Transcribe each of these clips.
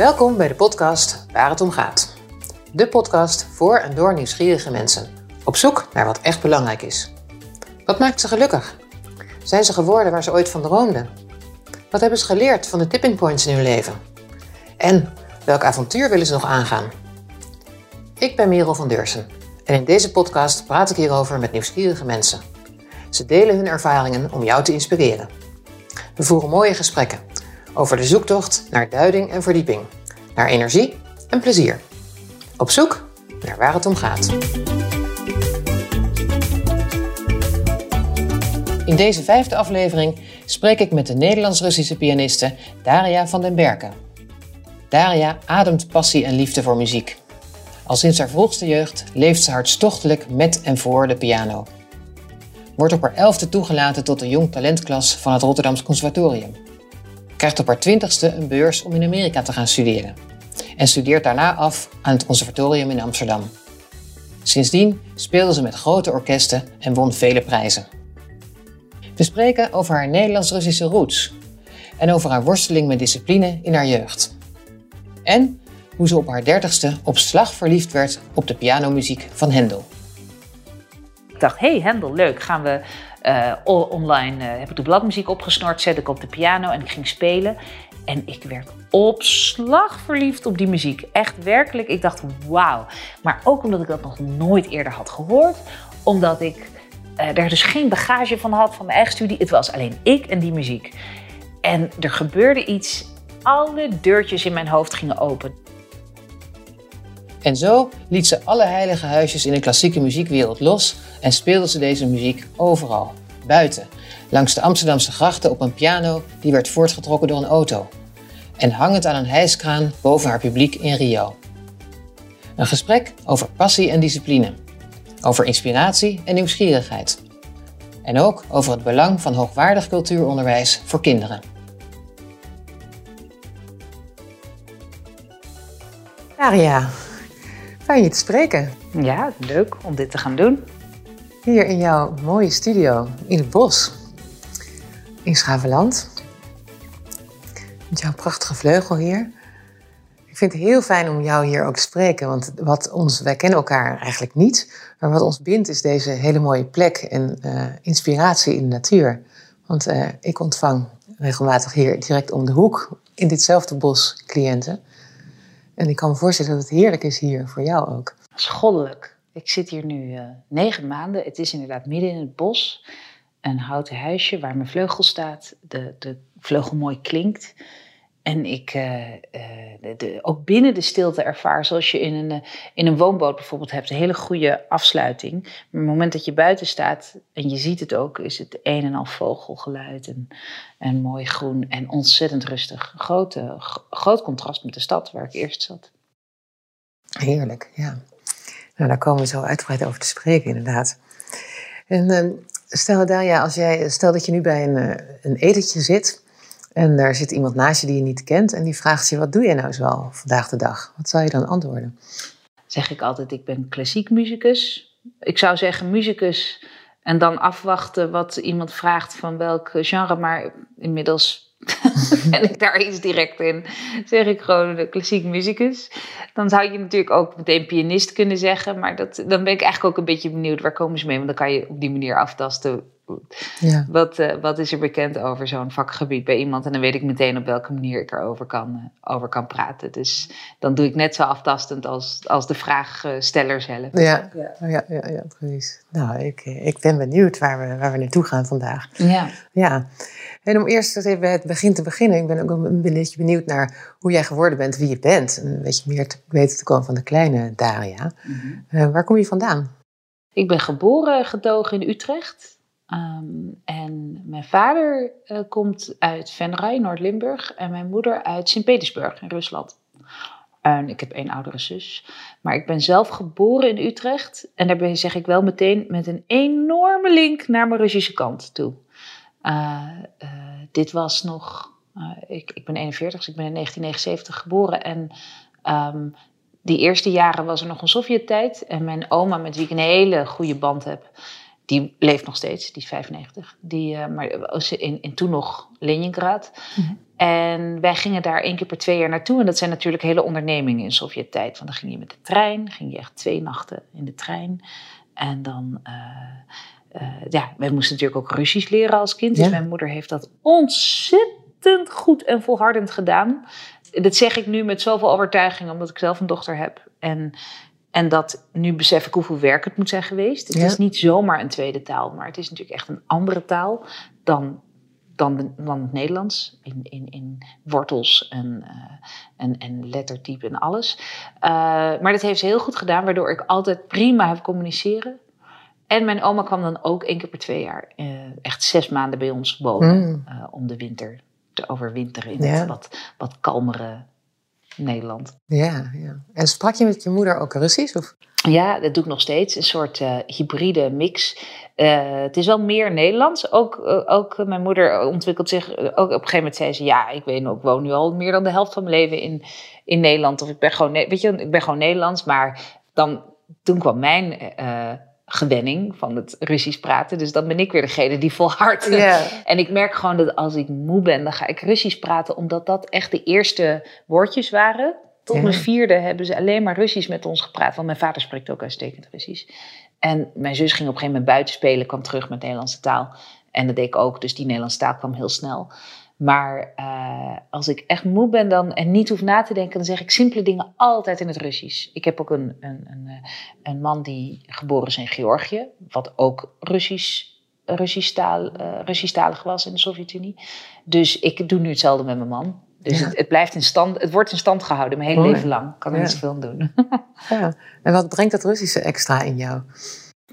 Welkom bij de podcast Waar het om gaat. De podcast voor en door nieuwsgierige mensen. Op zoek naar wat echt belangrijk is. Wat maakt ze gelukkig? Zijn ze geworden waar ze ooit van droomden? Wat hebben ze geleerd van de tipping points in hun leven? En welk avontuur willen ze nog aangaan? Ik ben Merel van Deursen en in deze podcast praat ik hierover met nieuwsgierige mensen. Ze delen hun ervaringen om jou te inspireren. We voeren mooie gesprekken over de zoektocht naar duiding en verdieping, naar energie en plezier. Op zoek naar waar het om gaat. In deze vijfde aflevering spreek ik met de Nederlands-Russische pianiste Daria van den Berken. Daria ademt passie en liefde voor muziek. Al sinds haar vroegste jeugd leeft ze hartstochtelijk met en voor de piano. Wordt op haar elfde toegelaten tot de jong talentklas van het Rotterdams Conservatorium. Krijgt op haar twintigste een beurs om in Amerika te gaan studeren. En studeert daarna af aan het Conservatorium in Amsterdam. Sindsdien speelde ze met grote orkesten en won vele prijzen. We spreken over haar Nederlands-Russische roots en over haar worsteling met discipline in haar jeugd. En hoe ze op haar dertigste op slag verliefd werd op de pianomuziek van Hendel. Ik dacht, hey Hendel, leuk, gaan we uh, online, uh, heb ik de bladmuziek opgesnord, zet ik op de piano en ik ging spelen. En ik werd op slag verliefd op die muziek. Echt werkelijk, ik dacht wauw. Maar ook omdat ik dat nog nooit eerder had gehoord. Omdat ik daar dus geen bagage van had van mijn eigen studie. Het was alleen ik en die muziek. En er gebeurde iets. Alle deurtjes in mijn hoofd gingen open. En zo liet ze alle heilige huisjes in de klassieke muziekwereld los en speelde ze deze muziek overal, buiten, langs de Amsterdamse grachten op een piano die werd voortgetrokken door een auto en hangend aan een hijskraan boven haar publiek in Rio. Een gesprek over passie en discipline, over inspiratie en nieuwsgierigheid. En ook over het belang van hoogwaardig cultuuronderwijs voor kinderen. Aria, fijn je te spreken. Ja, leuk om dit te gaan doen. Hier in jouw mooie studio in het bos in Schaveland. Met jouw prachtige vleugel hier. Ik vind het heel fijn om jou hier ook te spreken, want wat ons, wij kennen elkaar eigenlijk niet, maar wat ons bindt is deze hele mooie plek en uh, inspiratie in de natuur. Want uh, ik ontvang regelmatig hier direct om de hoek in ditzelfde bos cliënten. En ik kan me voorstellen dat het heerlijk is hier voor jou ook. Schoddelijk. Ik zit hier nu uh, negen maanden. Het is inderdaad midden in het bos. Een houten huisje waar mijn vleugel staat. De, de vleugel mooi klinkt. En ik uh, uh, de, ook binnen de stilte ervaar, zoals je in een, in een woonboot bijvoorbeeld hebt, een hele goede afsluiting. Maar op het moment dat je buiten staat en je ziet het ook, is het een en al vogelgeluid en, en mooi groen en ontzettend rustig. Grote, groot contrast met de stad waar ik eerst zat. Heerlijk, ja. Nou, daar komen we zo uitgebreid over te spreken, inderdaad. En uh, stel, Dalia, als jij, stel dat je nu bij een, een etentje zit en daar zit iemand naast je die je niet kent en die vraagt je, wat doe je nou zoal vandaag de dag? Wat zou je dan antwoorden? Zeg ik altijd, ik ben klassiek muzikus. Ik zou zeggen muzikus en dan afwachten wat iemand vraagt van welk genre, maar inmiddels ben ik daar iets direct in. Zeg ik gewoon de klassiek muzikus. Dan zou je natuurlijk ook meteen pianist kunnen zeggen. Maar dat, dan ben ik eigenlijk ook een beetje benieuwd waar komen ze mee. Want dan kan je op die manier aftasten. Ja. Wat, uh, wat is er bekend over zo'n vakgebied bij iemand? En dan weet ik meteen op welke manier ik erover kan, uh, over kan praten. Dus dan doe ik net zo aftastend als, als de vraagsteller zelf. Ja, ja. ja, ja, ja precies. Nou, ik, ik ben benieuwd waar we, waar we naartoe gaan vandaag. Ja. ja. En om eerst even bij het begin te beginnen, ik ben ook een beetje benieuwd naar hoe jij geworden bent, wie je bent. En een beetje meer te weten te komen van de kleine Daria. Mm -hmm. uh, waar kom je vandaan? Ik ben geboren getogen in Utrecht. Um, en mijn vader uh, komt uit Venray, Noord-Limburg. En mijn moeder uit Sint-Petersburg in Rusland. En ik heb één oudere zus. Maar ik ben zelf geboren in Utrecht. En daarbij zeg ik wel meteen met een enorme link naar mijn Russische kant toe. Uh, uh, dit was nog, ik, ik ben 41, dus ik ben in 1979 geboren. En um, die eerste jaren was er nog een Sovjet-tijd. En mijn oma, met wie ik een hele goede band heb, die leeft nog steeds, die is 95. Die, uh, maar in, in toen nog Leningrad. Mhm. En wij gingen daar één keer per twee jaar naartoe. En dat zijn natuurlijk hele ondernemingen in Sovjet-tijd. Want dan ging je met de trein, ging je echt twee nachten in de trein. En dan, uh, uh, ja, wij moesten natuurlijk ook Russisch leren als kind. Dus mijn moeder heeft dat ontzettend goed en volhardend gedaan. Dat zeg ik nu met zoveel overtuiging, omdat ik zelf een dochter heb. En en dat nu besef ik hoeveel werk het moet zijn geweest. Het is niet zomaar een tweede taal, maar het is natuurlijk echt een andere taal dan, dan, dan het Nederlands. In, in, in wortels en, uh, en, en lettertype en alles. Uh, maar dat heeft ze heel goed gedaan, waardoor ik altijd prima heb communiceren. En mijn oma kwam dan ook één keer per twee jaar uh, echt zes maanden bij ons wonen. Mm. om de winter te overwinteren in het wat, wat kalmere Nederland. Ja, ja. En sprak je met je moeder ook Russisch? Of? Ja, dat doe ik nog steeds. Een soort uh, hybride mix. Uh, het is wel meer Nederlands. Ook, uh, ook mijn moeder ontwikkelt zich. Ook op een gegeven moment zei ze: Ja, ik weet nog, ik woon nu al meer dan de helft van mijn leven in, in Nederland. Of ik ben gewoon, weet je, ik ben gewoon Nederlands. Maar dan, toen kwam mijn gewenning van het Russisch praten. Dus dan ben ik weer degene die volhardt. Yeah. En ik merk gewoon dat als ik moe ben, dan ga ik Russisch praten, omdat dat echt de eerste woordjes waren. Tot mijn vierde hebben ze alleen maar Russisch met ons gepraat. Want mijn vader spreekt ook uitstekend Russisch. En mijn zus ging op een gegeven moment buiten spelen, kwam terug met Nederlandse taal. En dat deed ik ook, dus die Nederlandse taal kwam heel snel. Maar uh, als ik echt moe ben dan, en niet hoef na te denken, dan zeg ik simpele dingen altijd in het Russisch. Ik heb ook een, een, een, eh, een man die geboren is in Georgië, wat ook Russisch, Russisch, taal, uh, Russisch talig was in de Sovjet-Unie. Dus ik doe nu hetzelfde met mijn man. Dus het, het, blijft in stand, het wordt in stand gehouden mijn hele leven lang. Ik kan er ja. niet zoveel aan doen. ja. En wat brengt dat Russische extra in jou?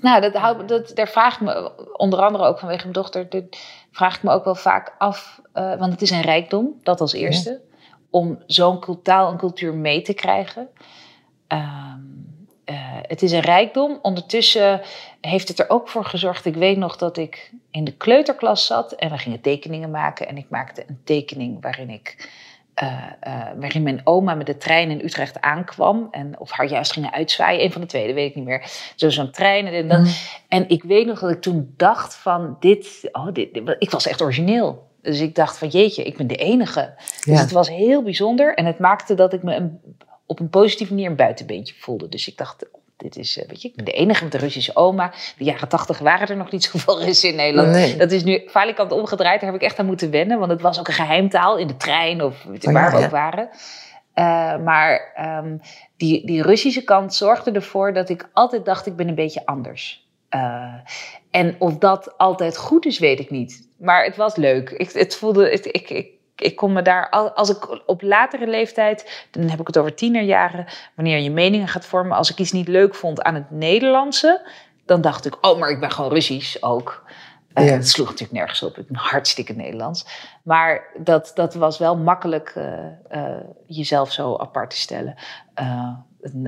Nou, dat, houdt, dat, daar vraag ik me, onder andere ook vanwege mijn dochter, dat vraag ik me ook wel vaak af, uh, want het is een rijkdom, dat als eerste, om zo'n taal en cultuur mee te krijgen. Um, uh, het is een rijkdom. Ondertussen heeft het er ook voor gezorgd. Ik weet nog dat ik in de kleuterklas zat en we gingen tekeningen maken. En ik maakte een tekening waarin ik uh, uh, waarin mijn oma met de trein in Utrecht aankwam. En, of haar juist gingen uitzwaaien. Een van de twee, dat weet ik niet meer. Zo zo'n trein. En, dan, mm. en ik weet nog dat ik toen dacht van dit, oh, dit, dit, Ik was echt origineel. Dus ik dacht van jeetje, ik ben de enige. Dus het was heel bijzonder. En het maakte dat ik me een, op een positieve manier een buitenbeentje voelde. Dus ik dacht, dit is, weet je, ik ben de enige met de Russische oma. De jaren tachtig waren er nog niet zoveel Russen in Nederland. Nee. Dat is nu falikant omgedraaid. Daar heb ik echt aan moeten wennen. Want het was ook een geheimtaal in de trein of oh, waar ja, we ook waren. Uh, maar um, die, die Russische kant zorgde ervoor dat ik altijd dacht, ik ben een beetje anders. Uh, en of dat altijd goed is, weet ik niet. Maar het was leuk. Ik, het voelde, ik ik kon me daar, als ik op latere leeftijd, dan heb ik het over tienerjaren, wanneer je meningen gaat vormen, als ik iets niet leuk vond aan het Nederlandse, dan dacht ik, oh, maar ik ben gewoon Russisch ook. Uh, ja. Het sloeg natuurlijk nergens op, ik ben hartstikke Nederlands. Maar dat, dat was wel makkelijk uh, uh, jezelf zo apart te stellen.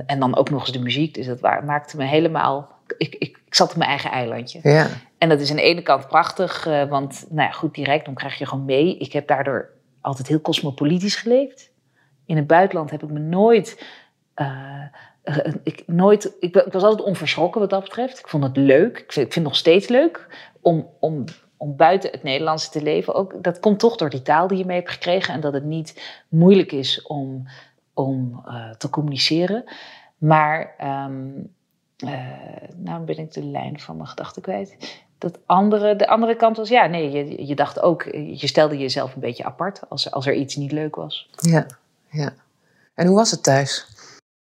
en dan ook nog eens de muziek, dus dat maakte me helemaal ik, ik, ik, zat op mijn eigen eilandje. Ja. En dat is aan de ene kant prachtig, want nou ja, goed, die rijkdom krijg je gewoon mee. Ik heb daardoor altijd heel cosmopolitisch geleefd. In het buitenland heb ik me nooit. Uh, ik, nooit ik, was altijd onverschrokken wat dat betreft. Ik vond het leuk. Ik vind, ik vind het nog steeds leuk om, om, om buiten het Nederlandse te leven. Ook, dat komt toch door die taal die je mee hebt gekregen. En dat het niet moeilijk is om, om uh, te communiceren. Maar uh, nou ben ik de lijn van mijn gedachten kwijt dat andere, de andere kant was, ja, nee, je, je dacht ook, je stelde jezelf een beetje apart als, als er iets niet leuk was. Ja, ja. En hoe was het thuis?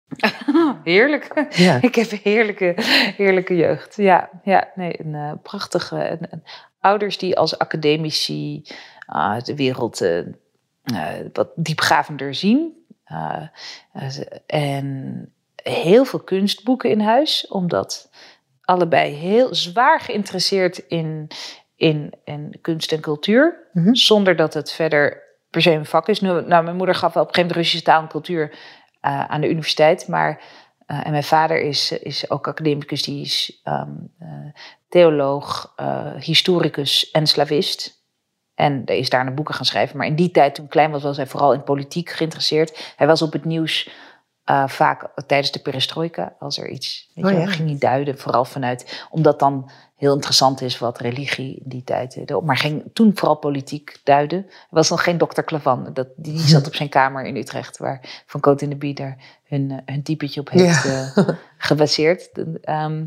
Heerlijk. Ja. Ik heb een heerlijke, heerlijke jeugd. Ja, ja nee, een uh, prachtige. Een, ouders die als academici uh, de wereld uh, wat diepgravender zien. en heel veel kunstboeken in huis, omdat allebei heel zwaar geïnteresseerd in, in, in kunst en cultuur. Mhm. Zonder dat het verder per se een vak is. Nou, mijn moeder gaf wel op een gegeven moment Russische taal en cultuur uh, aan de universiteit. Maar, uh, en mijn vader is, is ook academicus, die is um, uh, theoloog, historicus en slavist. En is daar naar boeken gaan schrijven. Maar in die tijd, toen ik klein was, was hij vooral in politiek geïnteresseerd. Hij was op het nieuws Uh, vaak tijdens de perestroika, als er iets, weet Oh, je, ging hij duiden, vooral vanuit, omdat dan heel interessant is wat religie in die tijd deed. Maar ging toen vooral politiek duiden. Er was nog geen dokter Klavan, dat, die zat op zijn kamer in Utrecht, waar Van Coot in de Bie daar hun, eh, hun typetje op heeft Ja. eh, gebaseerd. Ehm,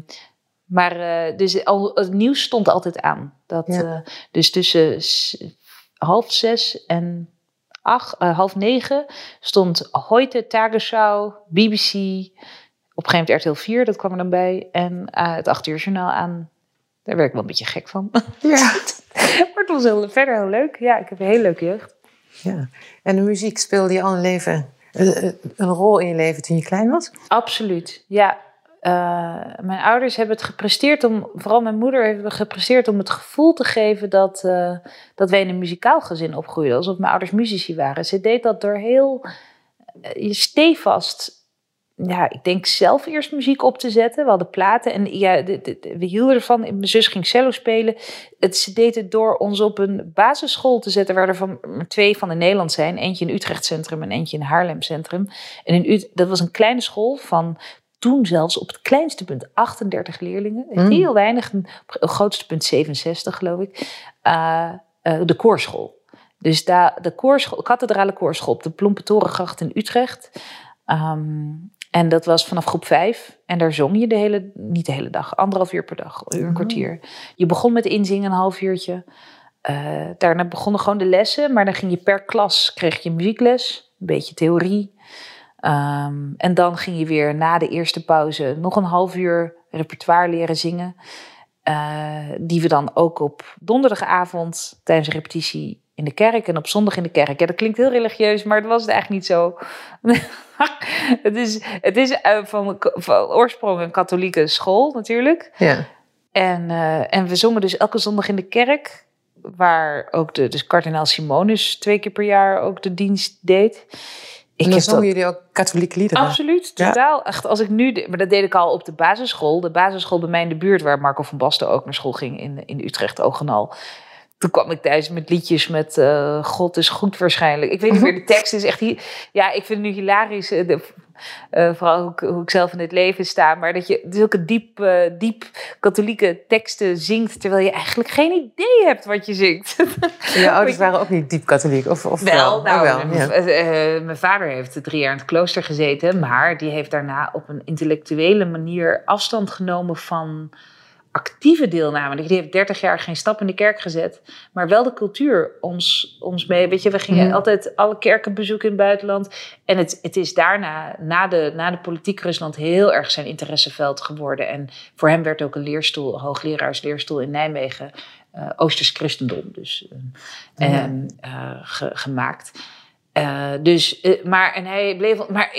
maar eh, dus al, het nieuws stond altijd aan. Dat, Ja. eh, dus tussen half zes en acht, eh, half negen stond Heute, Tagesschau, BBC, op een gegeven moment RTL 4, dat kwam er dan bij. En eh, het acht uur journaal aan. Daar werd ik wel een beetje gek van. Ja. maar het was heel, verder heel leuk. Ja, ik heb een hele leuke jeugd. ja. En de muziek speelde je al een, leven, eh, een rol in je leven toen je klein was? Absoluut, ja. Eh, mijn ouders hebben het gepresteerd om, vooral mijn moeder heeft gepresteerd om het gevoel te geven dat, eh, dat wij in een muzikaal gezin opgroeiden, alsof mijn ouders muzici waren. Ze deed dat door heel je stevast, ja, ik denk zelf eerst muziek op te zetten. We hadden platen en ja, we hielden ervan. Mijn zus ging cello spelen. Het, ze deed het door ons op een basisschool te zetten, waar er van, twee van in Nederland zijn. Eentje in Utrecht Centrum en eentje in Haarlem Centrum. En in dat was een kleine school van toen zelfs op het kleinste punt 38 leerlingen. Mm. Heel weinig, op het grootste punt 67 geloof ik. Eh, eh, de koorschool. Dus daar, de koorschool, kathedrale koorschool op de Plompe Torengracht in Utrecht. Ehm, en dat was vanaf groep 5. En daar zong je de hele, niet de hele dag, anderhalf uur per dag, een uur, een Oh. kwartier. Je begon met inzingen een half uurtje. Eh, daarna begonnen gewoon de lessen, maar dan ging je per klas, kreeg je muziekles, een beetje theorie. Ehm, en dan ging je weer na de eerste pauze nog een half uur repertoire leren zingen. Eh, die we dan ook op donderdagavond tijdens repetitie in de kerk en op zondag in de kerk. Ja, dat klinkt heel religieus, maar het was het eigenlijk niet zo. het is, het is eh, van, van oorsprong een katholieke school natuurlijk. Ja. En, eh, en we zongen dus elke zondag in de kerk, waar ook de dus kardinaal Simonus twee keer per jaar ook de dienst deed. En dan heb zongen dat- jullie ook katholieke liederen? Absoluut, Ja. totaal. Echt, als ik nu, de- maar dat deed ik al op de basisschool. De basisschool bij mij in de buurt, waar Marco van Basten ook naar school ging in, in Utrecht, Oog en al. Toen kwam ik thuis met liedjes met eh, God is goed waarschijnlijk. Ik weet niet meer, de tekst is echt... Ja, ik vind het nu hilarisch, eh, de- eh, vooral hoe ik, hoe ik zelf in het leven sta. Maar dat je zulke diep, eh, diep katholieke teksten zingt... terwijl je eigenlijk geen idee hebt wat je zingt. Je ouders waren ook niet diep katholiek? Of, of Wel, Oh, nou, wel, ja. eh, eh, mijn vader heeft drie jaar in het klooster gezeten, maar die heeft daarna op een intellectuele manier afstand genomen van actieve deelname. Die heeft 30 jaar geen stap in de kerk gezet, maar wel de cultuur ons, ons mee. Weet je, we gingen altijd alle kerken bezoeken in het buitenland. En het, het is daarna, na de, na de politiek Rusland, heel erg zijn interesseveld geworden. En voor hem werd ook een leerstoel, hoogleraarsleerstoel in Nijmegen, eh Oosters christendom. Dus, eh, Ja. ehm, eh, ge- gemaakt. Dus, maar, en hij, bleef, maar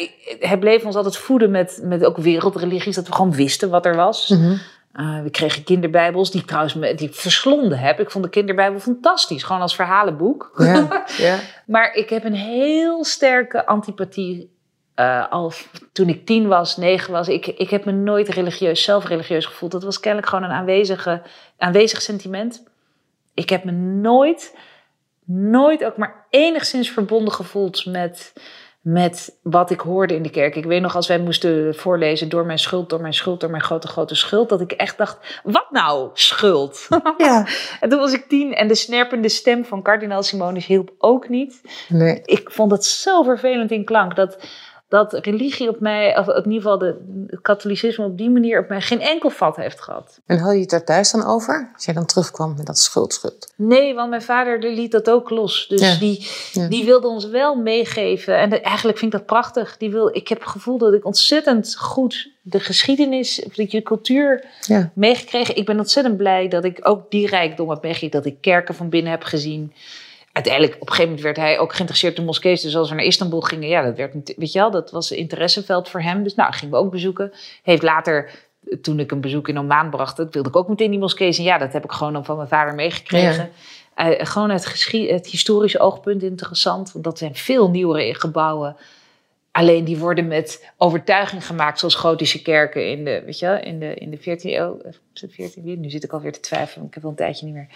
hij bleef ons altijd voeden met, met ook wereldreligies, dat we gewoon wisten wat er was. Mhm. Eh, we kregen kinderbijbels, die ik trouwens die ik verslonden heb. Ik vond de kinderbijbel fantastisch, gewoon als verhalenboek. Ja, ja. Maar ik heb een heel sterke antipathie. eh, al toen ik tien was, negen was, ik, ik heb me nooit religieus, zelf religieus gevoeld. Dat was kennelijk gewoon een aanwezige, aanwezig sentiment. Ik heb me nooit, nooit ook maar enigszins verbonden gevoeld met, met wat ik hoorde in de kerk. Ik weet nog als wij moesten voorlezen door mijn schuld, door mijn schuld, door mijn grote, grote schuld, dat ik echt dacht, wat nou schuld? ja. en toen was ik tien en de snerpende stem van kardinaal Simonus hielp ook niet Nee. ik vond het zo vervelend in klank dat, dat religie op mij, of in ieder geval de, het katholicisme op die manier op mij geen enkel vat heeft gehad. En had je het daar thuis dan over? Als jij dan terugkwam met dat schuld, schuld. Nee, want mijn vader liet dat ook los. Dus Ja, die, ja. die wilde ons wel meegeven. En dat- eigenlijk vind ik dat prachtig. Die wil, ik heb het gevoel dat ik ontzettend goed de geschiedenis, of de cultuur Ja. meegekregen. Ik ben ontzettend blij dat ik ook die rijkdom heb meegekregen. Dat ik kerken van binnen heb gezien. Uiteindelijk, op een gegeven moment werd hij ook geïnteresseerd in moskees. Dus als we naar Istanbul gingen, ja, dat werd weet je wel, dat was een interesseveld voor hem. Dus nou, gingen we ook bezoeken. Heeft later, toen ik een bezoek in Oman bracht, dat wilde ik ook meteen die moskee zien. Ja, dat heb ik gewoon dan van mijn vader meegekregen. Eh, gewoon het, het historische oogpunt interessant. Want dat zijn veel nieuwere gebouwen. Alleen die worden met overtuiging gemaakt, zoals gotische kerken in de, weet je, in de, in de 14e eeuw. Is het 14e? Nu zit ik alweer te twijfelen, ik heb al een tijdje niet meer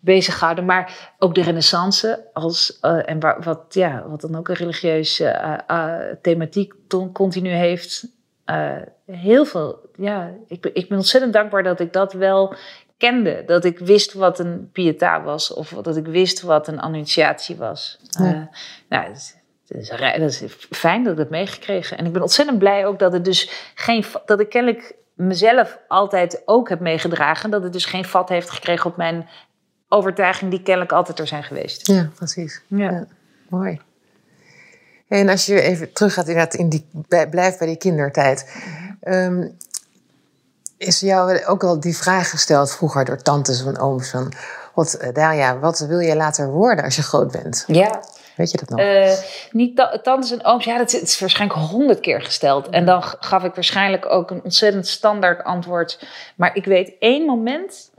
bezig gehouden. Maar ook de Renaissance, als, uh, en waar, wat, ja, wat dan ook een religieuze uh, uh, thematiek continu heeft. heel veel, ja, ik, ik ben ontzettend dankbaar dat ik dat wel kende. Dat ik wist wat een pietà was, of dat ik wist wat een annunciatie was. Ja. nou, dat is fijn dat ik het meegekregen. En ik ben ontzettend blij ook dat het dus geen. dat ik kennelijk mezelf altijd ook heb meegedragen. Dat het dus geen vat heeft gekregen op mijn overtuiging, die kennelijk altijd er zijn geweest. Ja, precies. Ja. mooi. En als je even terug gaat inderdaad in die, blijft bij die kindertijd. Um, is jou ook al die vraag gesteld vroeger door tantes en ooms van... Wat, eh, Daria, wat wil je later worden als je groot bent? Ja, Weet je dat nog? Uh, niet tantes en ooms. Ja, dat is, is, waarschijnlijk honderd keer gesteld. En dan gaf ik waarschijnlijk ook een ontzettend standaard antwoord. Maar ik weet één moment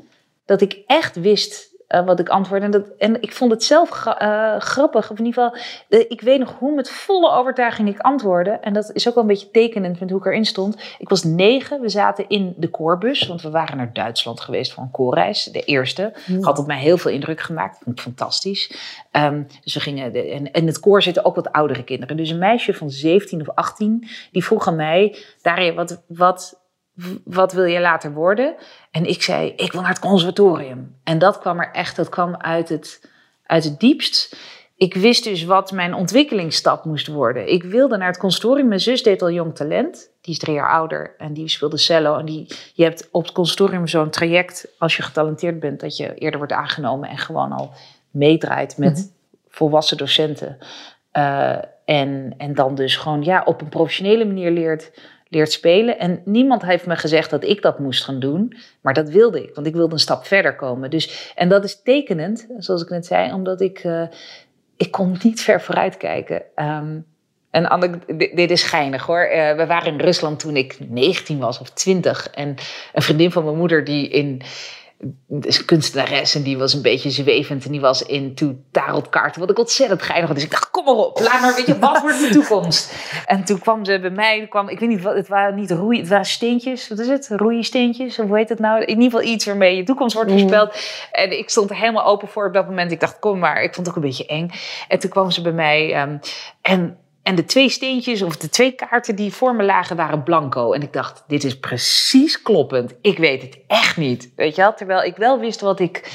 dat ik echt wist uh, wat ik antwoordde. En, dat, en ik vond het zelf uh, grappig. Of in ieder geval, uh, ik weet nog hoe met volle overtuiging ik antwoordde. En dat is ook wel een beetje tekenend met hoe ik erin stond. Ik was negen, we zaten in de koorbus. Want we waren naar Duitsland geweest voor een koorreis. De eerste. Mm. Had op mij heel veel indruk gemaakt. Vond ik fantastisch. Um, dus we gingen, de, en in het koor zitten ook wat oudere kinderen. Dus een meisje van 17 of 18, die vroeg aan mij... Daria, wat, wat wat wil je later worden? En ik zei, ik wil naar het conservatorium. En dat kwam er echt, dat kwam uit het, uit het diepst. Ik wist dus wat mijn ontwikkelingsstap moest worden. Ik wilde naar het conservatorium. Mijn zus deed al jong talent. Die is drie jaar ouder en die speelde cello. En die, je hebt op het conservatorium zo'n traject, als je getalenteerd bent, dat je eerder wordt aangenomen en gewoon al meedraait met mhm. volwassen docenten. Uh, en, en dan dus gewoon ja, op een professionele manier leert leert spelen. En niemand heeft me gezegd dat ik dat moest gaan doen. Maar dat wilde ik, want ik wilde een stap verder komen. Dus, en dat is tekenend, zoals ik net zei, omdat ik, uh, ik kon niet ver vooruit kijken. Um, en dit is geinig hoor. Uh, we waren in Rusland toen ik 19 was of 20. En een vriendin van mijn moeder die in een kunstenares en die was een beetje zwevend en die was into tarotkaarten, wat ik ontzettend geinig had. Dus ik dacht, kom maar op, laat maar, weet je, wat wordt de toekomst? En toen kwam ze bij mij, kwam, ik weet niet wat, het waren niet roei, het waren steentjes, wat is het? Roeisteentjes, of hoe heet het nou? In ieder geval iets waarmee je toekomst wordt voorspeld. En ik stond er helemaal open voor op dat moment. Ik dacht, kom maar, ik vond het ook een beetje eng. En toen kwam ze bij mij um, en en de twee steentjes of de twee kaarten die voor me lagen waren blanco. En ik dacht, dit is precies kloppend. Ik weet het echt niet. Weet je wel? Terwijl ik wel wist wat ik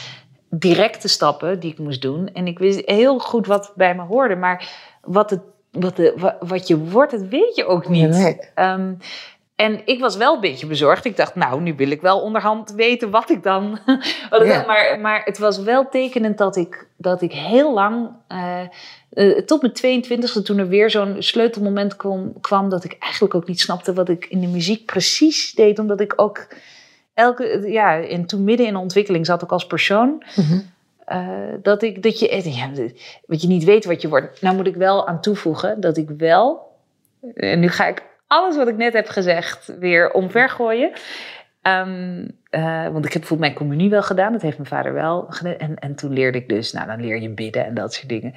directe stappen die ik moest doen. En ik wist heel goed wat bij me hoorde. Maar wat, het, wat, de, wat je wordt, dat weet je ook niet. Nee. Um, en ik was wel een beetje bezorgd. Ik dacht, nou, nu wil ik wel onderhand weten wat ik dan. wat ik dan maar, maar het was wel tekenend dat ik, dat ik heel lang. Uh, uh, tot mijn 22e, toen er weer zo'n sleutelmoment kwam, kwam. dat ik eigenlijk ook niet snapte wat ik in de muziek precies deed. Omdat ik ook elke. Ja, en toen midden in de ontwikkeling zat, ook als persoon. Mm uh, dat, ik, dat je, ja, wat je niet weet wat je wordt. Nou moet ik wel aan toevoegen dat ik wel. En nu ga ik alles wat ik net heb gezegd weer omvergooien. Um, uh, want ik heb bijvoorbeeld mijn communie wel gedaan. Dat heeft mijn vader wel gedaan. En, en toen leerde ik dus, nou dan leer je bidden en dat soort dingen.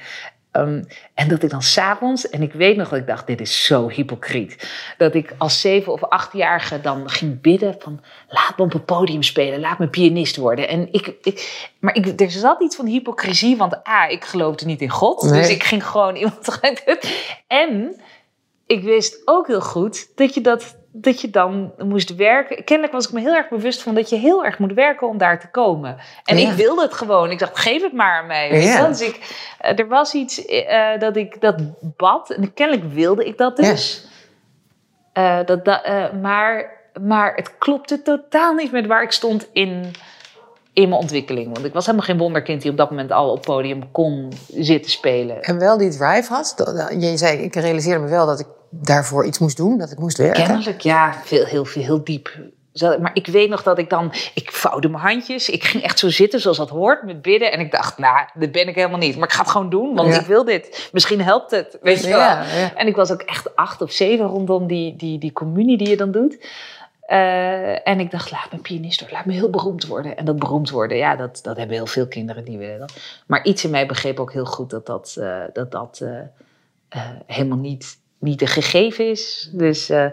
Um, en dat ik dan s'avonds, en ik weet nog dat ik dacht, dit is zo hypocriet. Dat ik als zeven of achtjarige dan ging bidden van, laat me op een podium spelen, laat me pianist worden. En ik, ik maar ik, er zat iets van hypocrisie, want A, ik geloofde niet in God. Dus ik ging gewoon iemand... en ik wist ook heel goed dat je, dat, dat je dan moest werken. Kennelijk was ik me heel erg bewust van dat je heel erg moet werken om daar te komen. En ik wilde het gewoon. Ik dacht, geef het maar aan mij. Ja. Dus ik, eh, er was iets uh, dat ik dat bad. En kennelijk wilde ik dat dus. Ja. Uh, dat, uh, maar, maar het klopte totaal niet met waar ik stond in in mijn ontwikkeling. Want ik was helemaal geen wonderkind die op dat moment al op podium kon zitten spelen. En wel die drive had. Je zei, ik realiseerde me wel dat ik daarvoor iets moest doen, dat ik moest werken. Kennelijk, ja, veel, heel, veel, heel diep. Maar ik weet nog dat ik dan, ik vouwde mijn handjes. Ik ging echt zo zitten zoals dat hoort, met bidden. En ik dacht, nou, dat ben ik helemaal niet. Maar ik ga het gewoon doen, want ik wil dit. Misschien helpt het, weet je wel. Ja, ja. En ik was ook echt acht of zeven rondom die, die, die communie die je dan doet. Uh, en ik dacht, laat me pianist worden, laat me heel beroemd worden. En dat beroemd worden, ja, dat, dat hebben heel veel kinderen die willen dat. Maar iets in mij begreep ook heel goed dat dat, uh, dat, dat uh, helemaal niet niet een gegeven is. Dus, uh,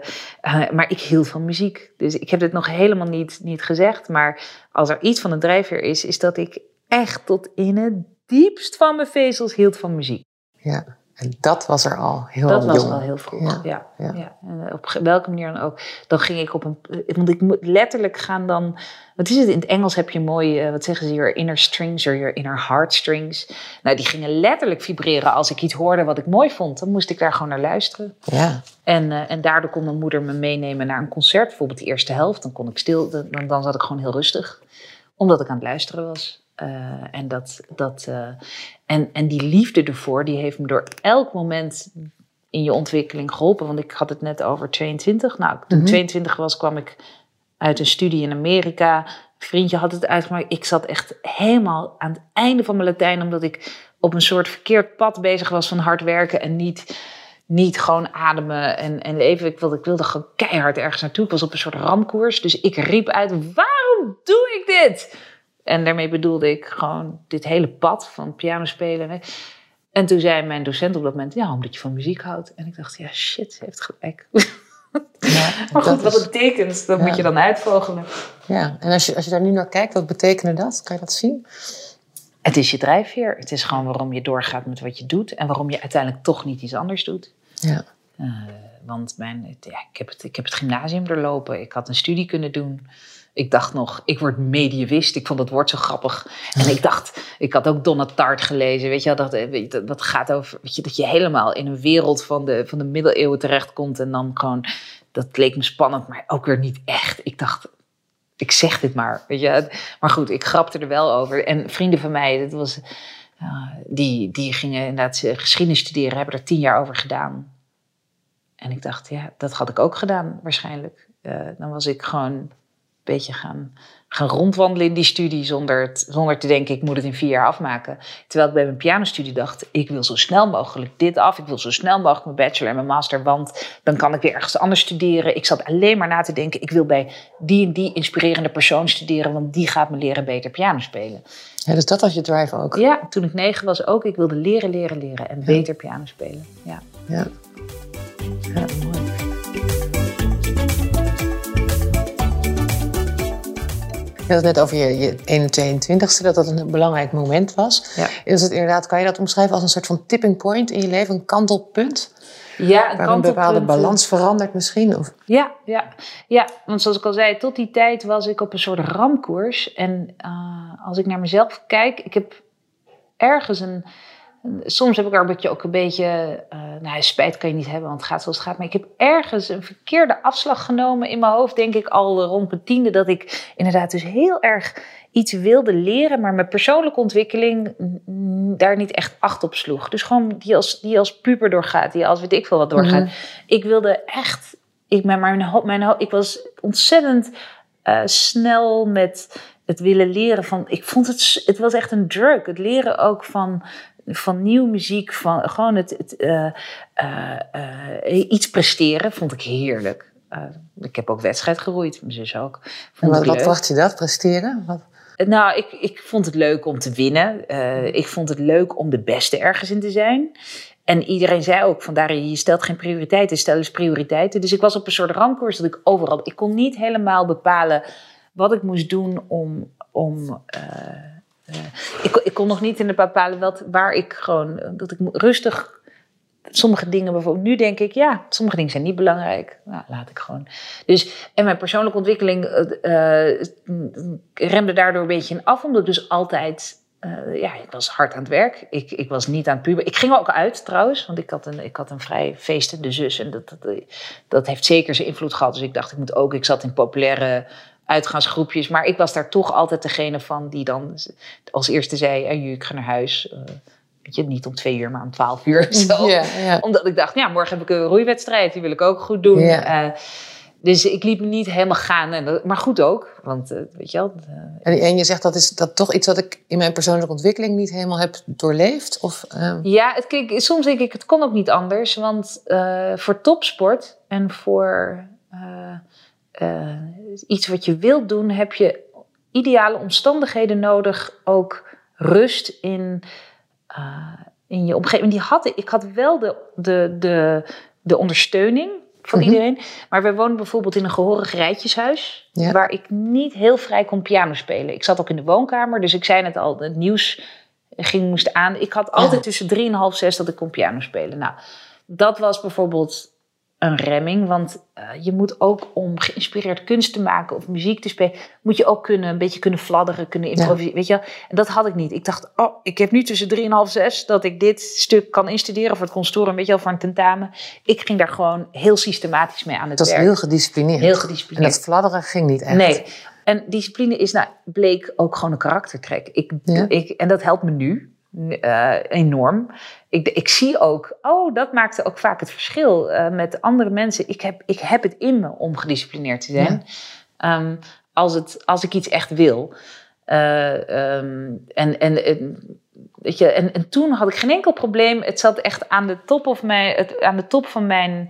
maar ik hield van muziek. Dus ik heb dit nog helemaal niet, niet gezegd. Maar als er iets van een drijfveer is, is dat ik echt tot in het diepst van mijn vezels hield van muziek. Ja. En dat was er al heel dat jong. Dat was al heel vroeg, ja. ja, ja. En op welke manier dan ook. Dan ging ik op een... Want ik moet letterlijk gaan dan... Wat is het? In het Engels heb je mooi... Uh, wat zeggen ze? Your inner strings or your inner heartstrings. Nou, die gingen letterlijk vibreren als ik iets hoorde wat ik mooi vond. Dan moest ik daar gewoon naar luisteren. Ja. En, uh, en daardoor kon mijn moeder me meenemen naar een concert. Bijvoorbeeld de eerste helft. Dan kon ik stil... Dan, dan zat ik gewoon heel rustig. Omdat ik aan het luisteren was. Uh, en, dat, dat, uh, en, en die liefde ervoor, die heeft me door elk moment in je ontwikkeling geholpen. Want ik had het net over 22. Nou, toen ik 22 was, kwam ik uit een studie in Amerika. Een vriendje had het uitgemaakt. Ik zat echt helemaal aan het einde van mijn Latijn, omdat ik op een soort verkeerd pad bezig was van hard werken en niet, niet gewoon ademen en, en leven. Ik wilde, ik wilde gewoon keihard ergens naartoe. Ik was op een soort ramkoers. Dus ik riep uit: waarom doe ik dit? En daarmee bedoelde ik gewoon dit hele pad van piano spelen. En toen zei mijn docent op dat moment, ja, omdat je van muziek houdt. En ik dacht, ja, shit, ze heeft gelijk. Ja, maar goed, wat het betekent, dat moet je dan uitvogelen. Ja, en als je, als je daar nu naar kijkt, wat betekende dat? Kan je dat zien? Het is je drijfveer. Het is gewoon waarom je doorgaat met wat je doet. En waarom je uiteindelijk toch niet iets anders doet. Ja. Uh, want mijn, ja, ik, heb het, ik heb het gymnasium doorlopen. Ik had een studie kunnen doen. Ik dacht nog, ik word mediewist. Ik vond het woord zo grappig. En ik dacht, ik had ook Donna Tart gelezen. Weet je, dat, weet je, dat gaat over weet je, dat je helemaal in een wereld van de, van de middeleeuwen terechtkomt. En dan gewoon, dat leek me spannend, maar ook weer niet echt. Ik dacht, ik zeg dit maar. Weet je. Maar goed, ik grapte er wel over. En vrienden van mij, dat was, uh, die, die gingen inderdaad geschiedenis studeren, hebben er tien jaar over gedaan. En ik dacht, ja, dat had ik ook gedaan waarschijnlijk. Uh, dan was ik gewoon beetje gaan, gaan rondwandelen in die studie zonder, het, zonder te denken, ik moet het in vier jaar afmaken. Terwijl ik bij mijn pianostudie dacht, ik wil zo snel mogelijk dit af. Ik wil zo snel mogelijk mijn bachelor en mijn master, want dan kan ik weer ergens anders studeren. Ik zat alleen maar na te denken, ik wil bij die en die inspirerende persoon studeren, want die gaat me leren beter piano spelen. Ja, dus dat was je drive ook? Ja, toen ik negen was ook. Ik wilde leren, leren, leren en ja. beter piano spelen. Ja. Ja. ja mooi. Je had het net over je, je 21ste, dat dat een belangrijk moment was. Ja. Is het inderdaad, kan je dat omschrijven als een soort van tipping point in je leven, een kantelpunt? Ja, een waar een bepaalde balans verandert misschien? Of? Ja, ja, ja, want zoals ik al zei, tot die tijd was ik op een soort ramkoers. En uh, als ik naar mezelf kijk, ik heb ergens een... Soms heb ik er een beetje, ook een beetje, uh, nou spijt kan je niet hebben, want het gaat zoals het gaat. Maar ik heb ergens een verkeerde afslag genomen in mijn hoofd, denk ik al rond mijn tiende. Dat ik inderdaad dus heel erg iets wilde leren, maar mijn persoonlijke ontwikkeling daar niet echt acht op sloeg. Dus gewoon die als, die als puber doorgaat, die als weet ik veel wat doorgaat. Mm -hmm. Ik wilde echt, ik, mijn, mijn, mijn, ik was ontzettend uh, snel met het willen leren van, ik vond het, het was echt een drug. Het leren ook van, van nieuwe muziek, van gewoon het, het uh, uh, uh, iets presteren, vond ik heerlijk. ik heb ook wedstrijd geroeid, mijn zus ook. Vond en wat, wat bracht je dat, presteren? Wat? Nou, ik, ik vond het leuk om te winnen. ik vond het leuk om de beste ergens in te zijn. En iedereen zei ook, vandaar je stelt geen prioriteiten, stel eens prioriteiten. Dus ik was op een soort ramkoers dat ik overal... Ik kon niet helemaal bepalen wat ik moest doen om... om uh, ik, ik, kon nog niet in de bepalen wat, waar ik gewoon, dat ik rustig sommige dingen bijvoorbeeld, nu denk ik, ja, sommige dingen zijn niet belangrijk. Nou, laat ik gewoon. Dus, en mijn persoonlijke ontwikkeling uh, remde daardoor een beetje in af, omdat ik dus altijd, ja, ik was hard aan het werk. Ik, ik was niet aan het puber. Ik ging ook uit trouwens, want ik had een, ik had een vrij feestende zus en dat, dat, dat heeft zeker zijn invloed gehad. Dus ik dacht, ik moet ook, ik zat in populaire uitgaansgroepjes. Maar ik was daar toch altijd degene van die dan als eerste zei: hey, ik ga naar huis. Uh, weet je, niet om twee uur, maar om twaalf uur. Zo. Ja, ja. Omdat ik dacht: ja, morgen heb ik een roeiwedstrijd, die wil ik ook goed doen. Ja. Uh, dus ik liep niet helemaal gaan. En dat, maar goed ook, want uh, weet je wel. En, en, je zegt dat is dat toch iets wat ik in mijn persoonlijke ontwikkeling niet helemaal heb doorleefd? Of, Ja, het, kijk, soms denk ik, het kon ook niet anders. Want voor topsport en voor uh, iets wat je wilt doen, heb je ideale omstandigheden nodig. Ook rust in, uh, in je omgeving. Die had ik. Ik had wel de, de, de de ondersteuning van Mhm. iedereen. Maar wij woonden bijvoorbeeld in een gehorig rijtjeshuis. Ja. Waar ik niet heel vrij kon piano spelen. Ik zat ook in de woonkamer. Dus ik zei net al, het nieuws ging, moest aan. Ik had altijd Ja. tussen drie en half zes dat ik kon piano spelen. Nou, dat was bijvoorbeeld een remming. Want eh, je moet ook om geïnspireerd kunst te maken of muziek te spelen, moet je ook kunnen, een beetje kunnen fladderen, kunnen improviseren. Weet je? wel? En dat had ik niet. Ik dacht, oh, ik heb nu tussen drie en half zes dat ik dit stuk kan instuderen voor het conservatorium, weet je wel, voor een tentamen. Ik ging daar gewoon heel systematisch mee aan het was werk. heel gedisciplineerd. Heel en gedisciplineerd. dat fladderen ging niet echt. Nee. En discipline is, nou, bleek ook gewoon een karaktertrek. Ik, Ja. ik, en dat helpt me nu eh, enorm. Ik, ik zie ook, oh, dat maakte ook vaak het verschil eh, met andere mensen. Ik heb, ik heb het in me om gedisciplineerd te zijn. Ehm, als, het, als ik iets echt wil. Ehm, en, en, en, weet je, en, en toen had ik geen enkel probleem. Het zat echt aan de top, of mijn, het, aan de top van mijn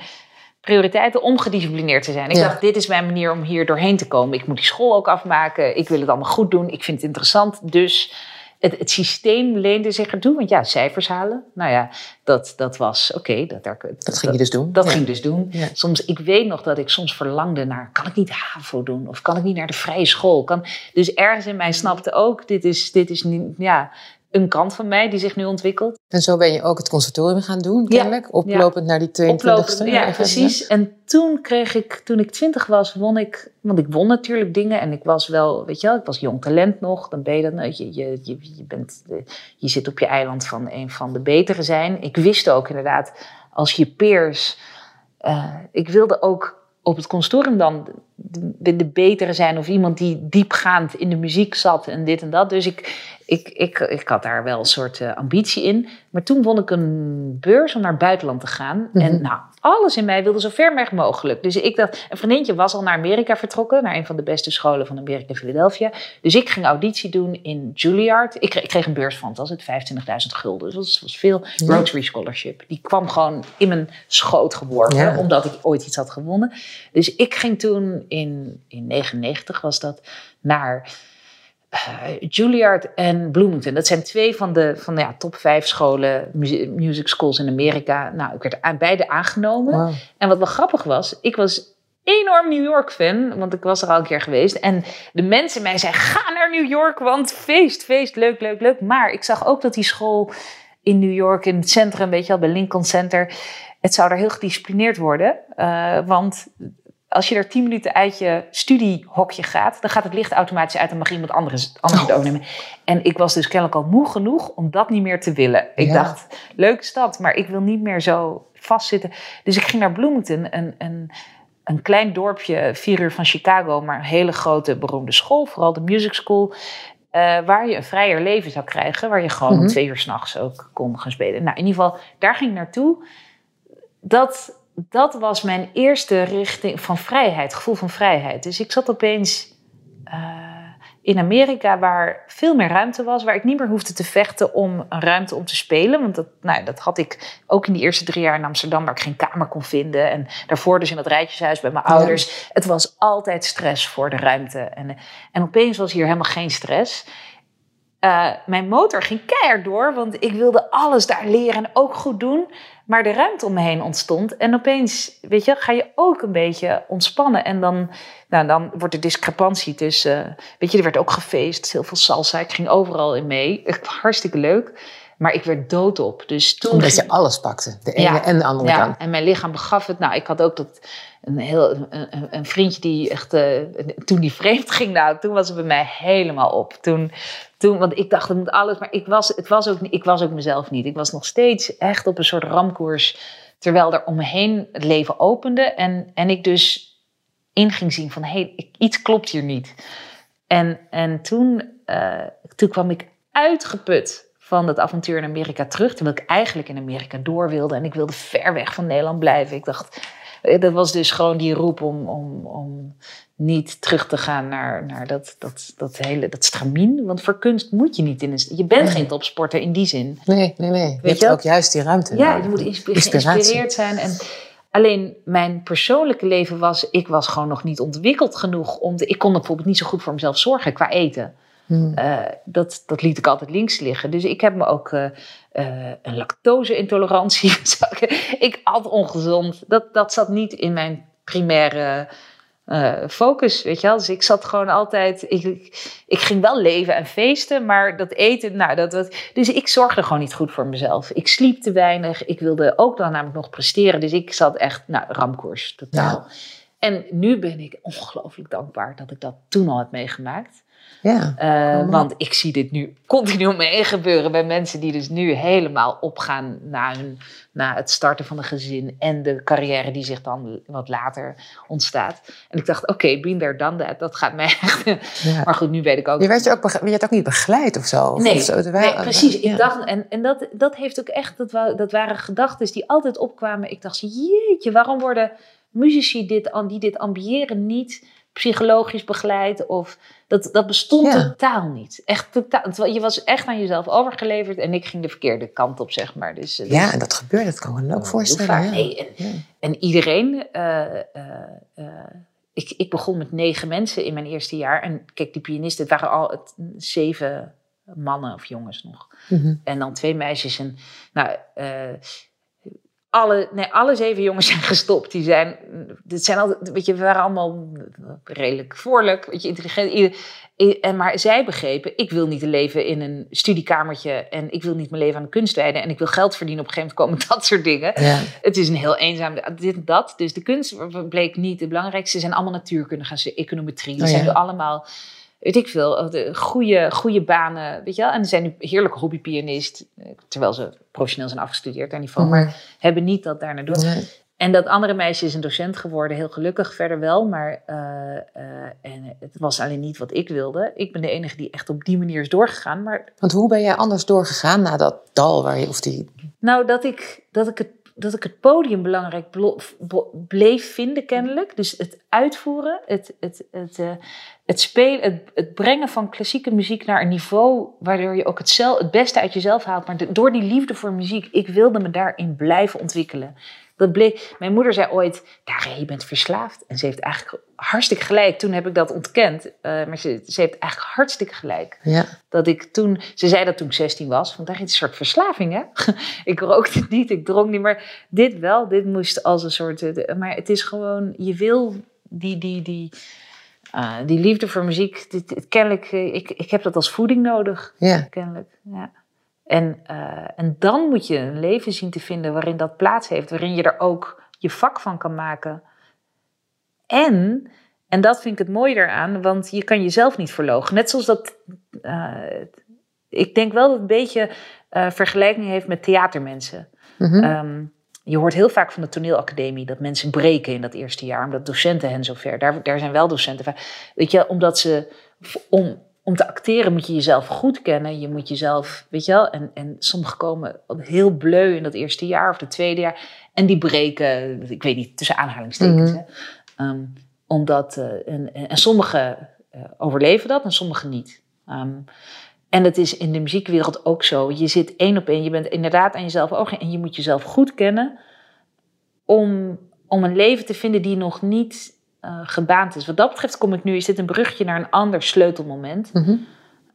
prioriteiten om gedisciplineerd te zijn. Ik Ja. dacht, dit is mijn manier om hier doorheen te komen. Ik moet die school ook afmaken. Ik wil het allemaal goed doen. Ik vind het interessant. Dus het, het systeem leende zich ertoe. Want ja, cijfers halen. Nou ja, dat, dat was oké. dat, daar- Dat ging je dus doen. dat Ja. ging dus doen. Ja. Soms, ik weet nog dat ik soms verlangde naar, kan ik niet HAVO doen? Of kan ik niet naar de vrije school? Kan, dus ergens in mij snapte ook, dit is, dit is niet, ja, een kant van mij die zich nu ontwikkelt. En zo ben je ook het conservatorium gaan doen, Ja. kennelijk. Oplopend naar die 22e. Oplopend, ja, precies. En toen kreeg ik, toen ik twintig was, won ik, want ik won natuurlijk dingen en ik was wel, weet je wel, ik was jong talent nog. Dan ben je dat, nou, je, je, je, je, bent, de- je zit op je eiland van een van de betere zijn. Ik wist ook inderdaad, als je peers, eh, ik wilde ook op het consortium dan de, de betere zijn of iemand die diepgaand in de muziek zat en dit en dat. Dus ik, ik, ik, ik had daar wel een soort eh, ambitie in. Maar toen won ik een beurs om naar het buitenland te gaan. Mhm. En nou, alles in mij wilde zo ver weg mogelijk. Dus ik dacht, een vriendinnetje was al naar Amerika vertrokken, naar een van de beste scholen van Amerika, Philadelphia. Dus ik ging auditie doen in Juilliard. Ik kreeg, ik kreeg een beurs van, het was het 25.000 gulden. Dus dat was, was veel Ja. Rotary Scholarship. Die kwam gewoon in mijn schoot geworpen, Ja. omdat ik ooit iets had gewonnen. Dus ik ging toen in, in 99 was dat naar eh, Juilliard en Bloomington. Dat zijn twee van de, van de ja, top vijf scholen, music schools in Amerika. Nou, ik werd aan, beide aangenomen. Wow. En wat wel grappig was, ik was enorm New York fan, want ik was er al een keer geweest. En de mensen mij zeiden, ga naar New York, want feest, feest, leuk, leuk, leuk. Maar ik zag ook dat die school in New York, in het centrum, weet je wel, bij Lincoln Center, het zou daar heel gedisciplineerd worden. Eh, want als je er tien minuten uit je studiehokje gaat, dan gaat het licht automatisch uit en mag iemand anders, anders het overnemen. En ik was dus kennelijk al moe genoeg om dat niet meer te willen. Ik Ja. dacht, leuke stad, maar ik wil niet meer zo vastzitten. Dus ik ging naar Bloomington, een, een, een klein dorpje, vier uur van Chicago, maar een hele grote beroemde school, vooral de music school. eh, waar je een vrijer leven zou krijgen, waar je gewoon om Mhm. twee uur s'nachts ook kon gaan spelen. Nou, in ieder geval, daar ging ik naartoe. Dat, dat was mijn eerste richting van vrijheid, gevoel van vrijheid. Dus ik zat opeens eh, in Amerika waar veel meer ruimte was, waar ik niet meer hoefde te vechten om een ruimte om te spelen. Want dat, nou, dat had ik ook in die eerste drie jaar in Amsterdam, waar ik geen kamer kon vinden. En daarvoor dus in dat rijtjeshuis bij mijn Ja. ouders. Het was altijd stress voor de ruimte. En, en opeens was hier helemaal geen stress. Eh, mijn motor ging keihard door, want ik wilde alles daar leren en ook goed doen. Maar de ruimte om me heen ontstond. En opeens, weet je, ga je ook een beetje ontspannen. En dan, nou, dan wordt de discrepantie tussen... weet je, er werd ook gefeest, heel veel salsa. Ik ging overal in mee. Hartstikke leuk. Maar ik werd doodop. Dus toen Omdat je alles pakte. De ene Ja. en de andere ja, kant. en mijn lichaam begaf het. Nou, ik had ook dat, een, heel, een, een- een vriendje die echt, eh, toen die vreemd ging, nou, toen was het bij mij helemaal op. Toen, toen, want ik dacht, het moet alles, maar ik was, het was ook, ik was ook mezelf niet. Ik was nog steeds echt op een soort ramkoers, terwijl er om me heen het leven opende. En, en ik dus in ging zien van, hé, hey, iets klopt hier niet. En, en toen, eh, toen kwam ik uitgeput van dat avontuur in Amerika terug. Terwijl ik eigenlijk in Amerika door wilde. En ik wilde ver weg van Nederland blijven. Ik dacht, dat was dus gewoon die roep om, om, om niet terug te gaan naar, naar dat, dat, dat hele dat stramien. Want voor kunst moet je niet in een... Je bent geen topsporter in die zin. Nee, nee, nee. Je Weet hebt je? ook juist die ruimte. Ja, nodig. je moet geïnspireerd zijn. En alleen mijn persoonlijke leven was... Ik was gewoon nog niet ontwikkeld genoeg om... Te, ik kon bijvoorbeeld niet zo goed voor mezelf zorgen qua eten. Hmm. dat, dat liet ik altijd links liggen. Dus ik heb me ook een lactose-intolerantie. ik at ongezond. Dat, dat zat niet in mijn primaire focus, weet je wel. Dus ik zat gewoon altijd, ik, ik, ging wel leven en feesten, maar dat eten, nou, dat, dat, dus ik zorgde gewoon niet goed voor mezelf. Ik sliep te weinig, ik wilde ook dan namelijk nog presteren, dus ik zat echt, nou, ramkoers, totaal. En nu ben ik ongelooflijk dankbaar dat ik dat toen al heb meegemaakt. Ja. Uh, want ik zie dit nu continu mee gebeuren bij mensen die dus nu helemaal opgaan na, hun, na het starten van een gezin en de carrière die zich dan wat later ontstaat. En ik dacht, oké, okay, been there, done that. Dat gaat mij echt. Ja. Maar goed, nu weet ik ook. Je werd, je ook, je werd ook niet begeleid of zo? Nee, of zo. nee precies. Ik dacht, en, en dat, dat heeft ook echt, dat, dat waren gedachten die altijd opkwamen. Ik dacht, jeetje, waarom worden muzici dit, die dit ambiëren niet psychologisch begeleid of dat, dat bestond totaal niet. Echt totaal. Je was echt aan jezelf overgeleverd en ik ging de verkeerde kant op, zeg maar. Dus, dus ja, en dat gebeurt, dat kan ik me ook voorstellen. Ja. Nee, en, en, iedereen. Uh, uh, ik, ik begon met negen mensen in mijn eerste jaar. En kijk, die pianisten, het waren al het, zeven mannen of jongens nog. Mm -hmm. En dan twee meisjes. En nou, alle, nee, alle zeven jongens zijn gestopt. Die zijn, dit zijn altijd, weet je, we waren allemaal redelijk voorlijk, weet je, intelligent. En, maar zij begrepen, ik wil niet leven in een studiekamertje en ik wil niet mijn leven aan de kunst wijden en ik wil geld verdienen. Op een gegeven moment komen dat soort dingen. Ja. Het is een heel eenzaam, dit en dat. Dus de kunst bleek niet het belangrijkste. Ze zijn allemaal natuurkunde gaan, ze econometrie. Ze oh, zijn nu allemaal weet ik veel, de goede, goede banen, weet je wel. En ze zijn nu heerlijke hobbypianist, eh, terwijl ze professioneel zijn afgestudeerd aan niveau, maar hebben niet dat daar naartoe. En dat andere meisje is een docent geworden, heel gelukkig verder wel, maar uh, uh, en het was alleen niet wat ik wilde. Ik ben de enige die echt op die manier is doorgegaan. Maar... Want hoe ben jij anders doorgegaan na dat dal waar je, of die... Nou, dat ik, dat ik het dat ik het podium belangrijk bleef vinden, kennelijk. Dus het uitvoeren, het, het, het, uh, het spelen, het, het, brengen van klassieke muziek naar een niveau waardoor je ook het, zelf, het beste uit jezelf haalt. Maar door die liefde voor muziek, ik wilde me daarin blijven ontwikkelen. Dat bleek, mijn moeder zei ooit, daar je bent verslaafd. En ze heeft eigenlijk hartstikke gelijk. Toen heb ik dat ontkend. Uh, maar ze, ze, heeft eigenlijk hartstikke gelijk. Ja. Dat ik toen, ze zei dat toen ik 16 was. Want daar is een soort verslaving, hè? ik rookte niet, ik dronk niet. Maar dit wel, dit moest als een soort... Uh, maar het is gewoon, je wil die... die, die uh, die liefde voor muziek, dit, kennelijk, ik, ik heb dat als voeding nodig. Ja. Kennelijk, ja. En, uh, en dan moet je een leven zien te vinden waarin dat plaats heeft, waarin je er ook je vak van kan maken. En, en dat vind ik het mooie eraan, want je kan jezelf niet verlogen. Net zoals dat, uh, ik denk wel dat het een beetje uh, vergelijking heeft met theatermensen. Mm -hmm. um, je hoort heel vaak van de toneelacademie dat mensen breken in dat eerste jaar, omdat docenten hen zover. Daar, daar zijn wel docenten van. Weet je, omdat ze om, om te acteren moet je jezelf goed kennen. Je moet jezelf, weet je wel, en, en sommigen komen heel bleu in dat eerste jaar of het tweede jaar. En die breken, ik weet niet, tussen aanhalingstekens. Mm -hmm. omdat, uh, en, en sommigen uh, overleven dat en sommigen niet. Um, en het is in de muziekwereld ook zo. Je zit één op één, je bent inderdaad aan jezelf ook en je moet jezelf goed kennen om, om een leven te vinden die nog niet uh, gebaand is. Wat dat betreft kom ik nu, is dit een brugje naar een ander sleutelmoment. Mm -hmm.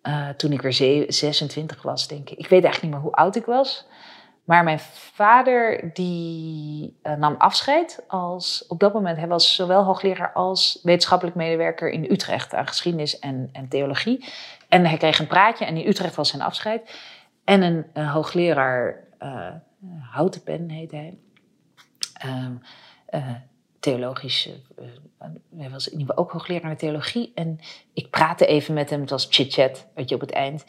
uh, toen ik weer 26 was, denk ik. Ik weet eigenlijk niet meer hoe oud ik was. Maar mijn vader die uh, nam afscheid als op dat moment. Hij was zowel hoogleraar als wetenschappelijk medewerker in Utrecht aan geschiedenis en, en theologie. En hij kreeg een praatje en in Utrecht was zijn afscheid. En een, een hoogleraar, uh, Houtenpen heette hij. Uh, theologisch, uh, hij was in ieder geval ook hoogleraar theologie. En ik praatte even met hem, het was chit-chat, weet je, op het eind.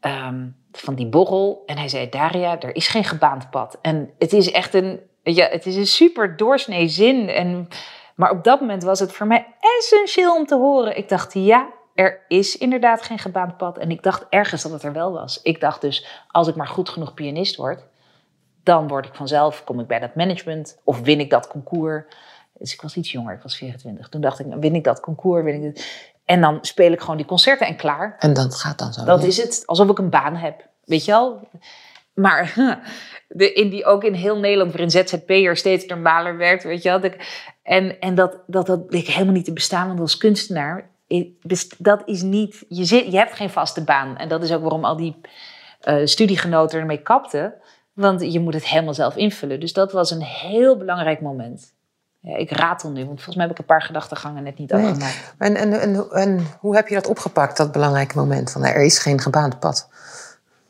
Um, van die borrel. En hij zei, Daria, er is geen gebaand pad. En het is echt een, ja, het is een super doorsnee zin. En, maar op dat moment was het voor mij essentieel om te horen. Ik dacht, ja, er is inderdaad geen gebaand pad. En ik dacht ergens dat het er wel was. Ik dacht dus, als ik maar goed genoeg pianist word, dan word ik vanzelf, kom ik bij dat management of win ik dat concours. Dus ik was iets jonger, ik was 24. Toen dacht ik, win ik dat concours, win ik het. En dan speel ik gewoon die concerten en klaar. En dat gaat dan zo. Dat is het, alsof ik een baan heb. Weet je wel? Maar de, in die, ook in heel Nederland, waarin ZZP'er steeds normaler werkt, weet je wel. En, en dat, dat, dat bleek helemaal niet te bestaan, want als kunstenaar dus dat is niet, je, zit, je hebt geen vaste baan. En dat is ook waarom al die eh, studiegenoten ermee kapten. Want je moet het helemaal zelf invullen. Dus dat was een heel belangrijk moment. Ja, ik ratel nu, want volgens mij heb ik een paar gedachtegangen net niet Nee. afgemaakt. En, en, en, en hoe heb je dat opgepakt, dat belangrijke moment? Van, er is geen gebaand pad.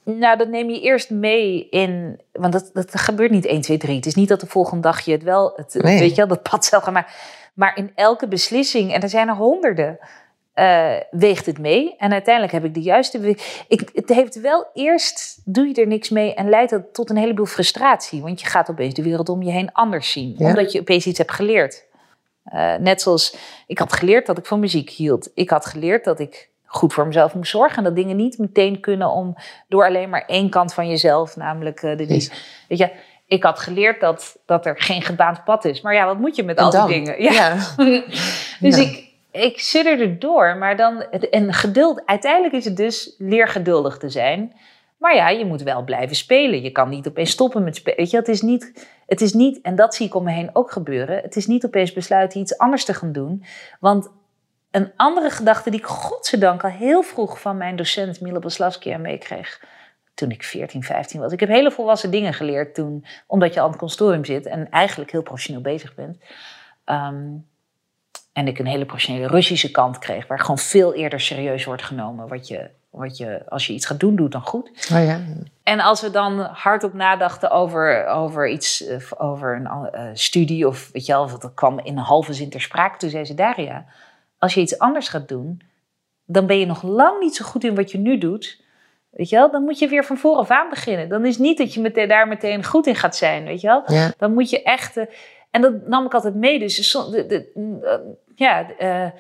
Nou, dat neem je eerst mee in. Want dat, dat gebeurt niet 1, 2, 3. Het is niet dat de volgende dag je het wel. Het, Nee. Weet je wel, dat pad zelf maken. Maar in elke beslissing, en er zijn er honderden, eh, weegt het mee. En uiteindelijk heb ik de juiste. Ik, het heeft wel eerst. Doe je er niks mee en leidt dat tot een heleboel frustratie. Want je gaat opeens de wereld om je heen anders zien. Ja. Omdat je opeens iets hebt geleerd. Eh, net zoals ik had geleerd dat ik van muziek hield. Ik had geleerd dat ik goed voor mezelf moest zorgen. En dat dingen niet meteen kunnen om door alleen maar één kant van jezelf, namelijk eh, de die. Weet je, ik had geleerd dat, dat er geen gebaand pad is. Maar ja, wat moet je met En al dan? die dingen? Ja. Ja. dus Ja. ik, ik er door. Maar dan, en geduld, uiteindelijk is het dus leer geduldig te zijn. Maar ja, je moet wel blijven spelen. Je kan niet opeens stoppen met spelen. Weet je, het is niet, het is niet, en dat zie ik om me heen ook gebeuren. Het is niet opeens besluiten iets anders te gaan doen. Want een andere gedachte die ik godzijdank al heel vroeg van mijn docent Mila Boslavsky meekreeg. Toen ik 14, 15 was. Ik heb hele volwassen dingen geleerd toen, omdat je aan het consortium zit en eigenlijk heel professioneel bezig bent. Ehm, en ik een hele professionele Russische kant kreeg, waar gewoon veel eerder serieus wordt genomen. Wat je, wat je, als je iets gaat doen, doet dan goed. Oh ja. En als we dan hardop nadachten over, over iets, eh, over een eh, studie of weet je wel, of dat kwam in een halve zin ter sprake. Toen zei ze, Daria, als je iets anders gaat doen, dan ben je nog lang niet zo goed in wat je nu doet. Weet je wel, dan moet je weer van vooraf aan beginnen. Dan is niet dat je meteen, daar meteen goed in gaat zijn, weet je wel. Ja. Dan moet je echt... en dat nam ik altijd mee. Dus de, de, eh, ja, eh,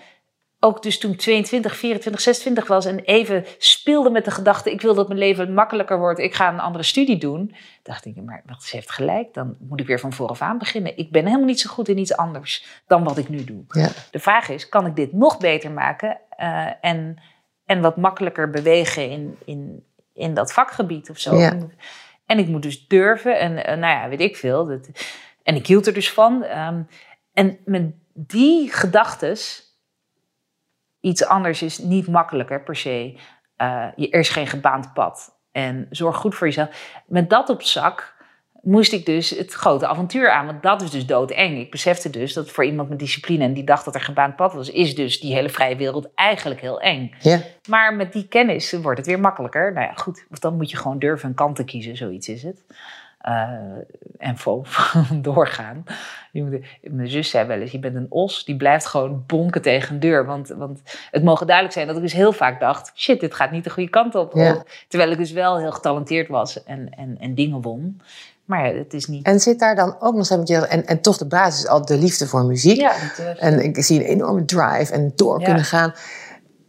ook dus toen ik 22, 24, 26 was en even speelde met de gedachte: ik wil dat mijn leven makkelijker wordt, ik ga een andere studie doen. Dacht ik, maar wat, ze heeft gelijk, dan moet ik weer van vooraf aan beginnen. Ik ben helemaal niet zo goed in iets anders dan wat ik nu doe. Ja. De vraag is: kan ik dit nog beter maken eh, en, en wat makkelijker bewegen in, in, in dat vakgebied of zo? Ja. En ik moet dus durven en nou ja, weet ik veel. Dat, en ik hield er dus van. ehm, en met die gedachtes, iets anders is niet makkelijker per se. Eh, je, er is geen gebaand pad. En zorg goed voor jezelf. Met dat op zak moest ik dus het grote avontuur aan. Want dat is dus doodeng. Ik besefte dus dat voor iemand met discipline... en die dacht dat er gebaand pad was... is dus die hele vrije wereld eigenlijk heel eng. Ja. Maar met die kennis wordt het weer makkelijker. Nou ja, goed. Of dan moet je gewoon durven een kant te kiezen. Zoiets is het. Eh, en vol doorgaan. Mijn zus zei wel eens, je bent een os, die blijft gewoon bonken tegen een deur. Want, want het mogen duidelijk zijn dat ik dus heel vaak dacht... shit, dit gaat niet de goede kant op. Ja. Terwijl ik dus wel heel getalenteerd was en, en, en dingen won. Maar het is niet... En zit daar dan ook nog steeds, en, en toch de basis al de liefde voor muziek. ja, eh, En ik zie een enorme drive en door Ja. kunnen gaan.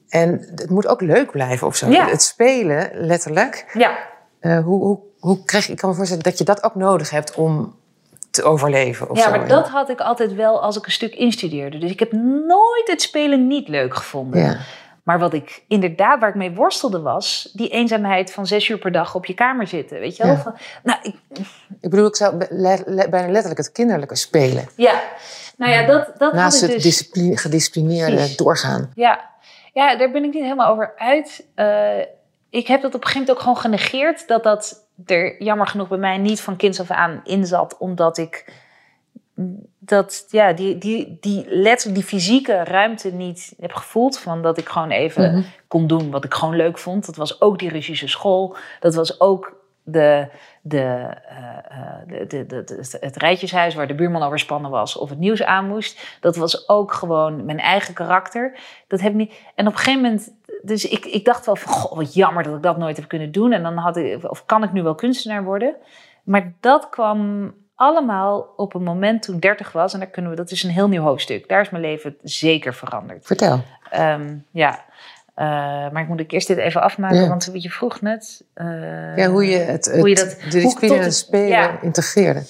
En het moet ook leuk blijven of zo. Ja. Het spelen, letterlijk. ja, Eh, hoe, hoe, hoe krijg, ik kan me voorstellen dat je dat ook nodig hebt om te overleven. Of ja, zo. maar dat had ik altijd wel als ik een stuk instudeerde. Dus ik heb nooit het spelen niet leuk gevonden. Ja. Maar wat ik inderdaad, waar ik mee worstelde was... die eenzaamheid van zes uur per dag op je kamer zitten. Weet je wel? Ja. Van, nou, ik, Ik bedoel, ik zou be- le- le- bijna letterlijk het kinderlijke spelen. ja. Nou ja, dat, dat Naast het dus... discipline, gedisciplineerde doorgaan. Ja. ja, daar ben ik niet helemaal over uit. Eh, ik heb dat op een gegeven moment ook gewoon genegeerd. Dat dat er jammer genoeg bij mij niet van kinds af aan in zat. Omdat ik dat, ja, die, die, die letterlijk die fysieke ruimte niet heb gevoeld. Van dat ik gewoon even Mhm. kon doen wat ik gewoon leuk vond. Dat was ook die Russische school. Dat was ook de, de, eh, eh, de, de, de, het rijtjeshuis waar de buurman overspannen was of het nieuws aan moest. Dat was ook gewoon mijn eigen karakter. Dat heb ik niet. En op een gegeven moment, dus ik, ik dacht wel van, goh, wat jammer dat ik dat nooit heb kunnen doen. En dan had ik, of kan ik nu wel kunstenaar worden? Maar dat kwam allemaal op een moment toen ik 30 was. En daar kunnen we, dat is een heel nieuw hoofdstuk. Daar is mijn leven zeker veranderd. Vertel. Ehm, ja. Eh, maar ik moet ik eerst dit even afmaken, Ja. want je vroeg net. eh, Ja, hoe je het, het hoe je dat- de hoe discipline en het spelen ja. integreerde.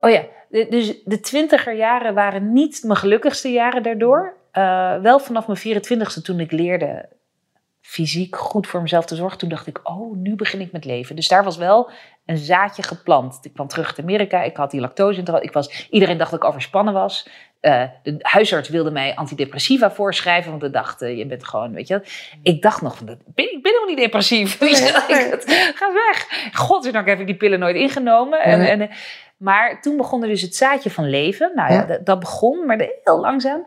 Oh ja, de- dus de twintiger jaren waren niet mijn gelukkigste jaren daardoor. Eh, wel vanaf mijn 24ste toen ik leerde fysiek goed voor mezelf te zorgen. Toen dacht ik, oh, nu begin ik met leven. Dus daar was wel een zaadje geplant. Ik kwam terug uit Amerika, ik had die lactose. Ik was, iedereen dacht dat ik overspannen was. eh, de huisarts wilde mij antidepressiva voorschrijven, want de dacht, je bent gewoon, weet je wat. Ik dacht nog, ik ben, ik ben helemaal niet depressief. Ik- Ga weg. Godzijdank heb ik die pillen nooit ingenomen. En, Nee. en, maar toen begon er dus het zaadje van leven. Nou ja, Ja. dat, begon, maar heel langzaam.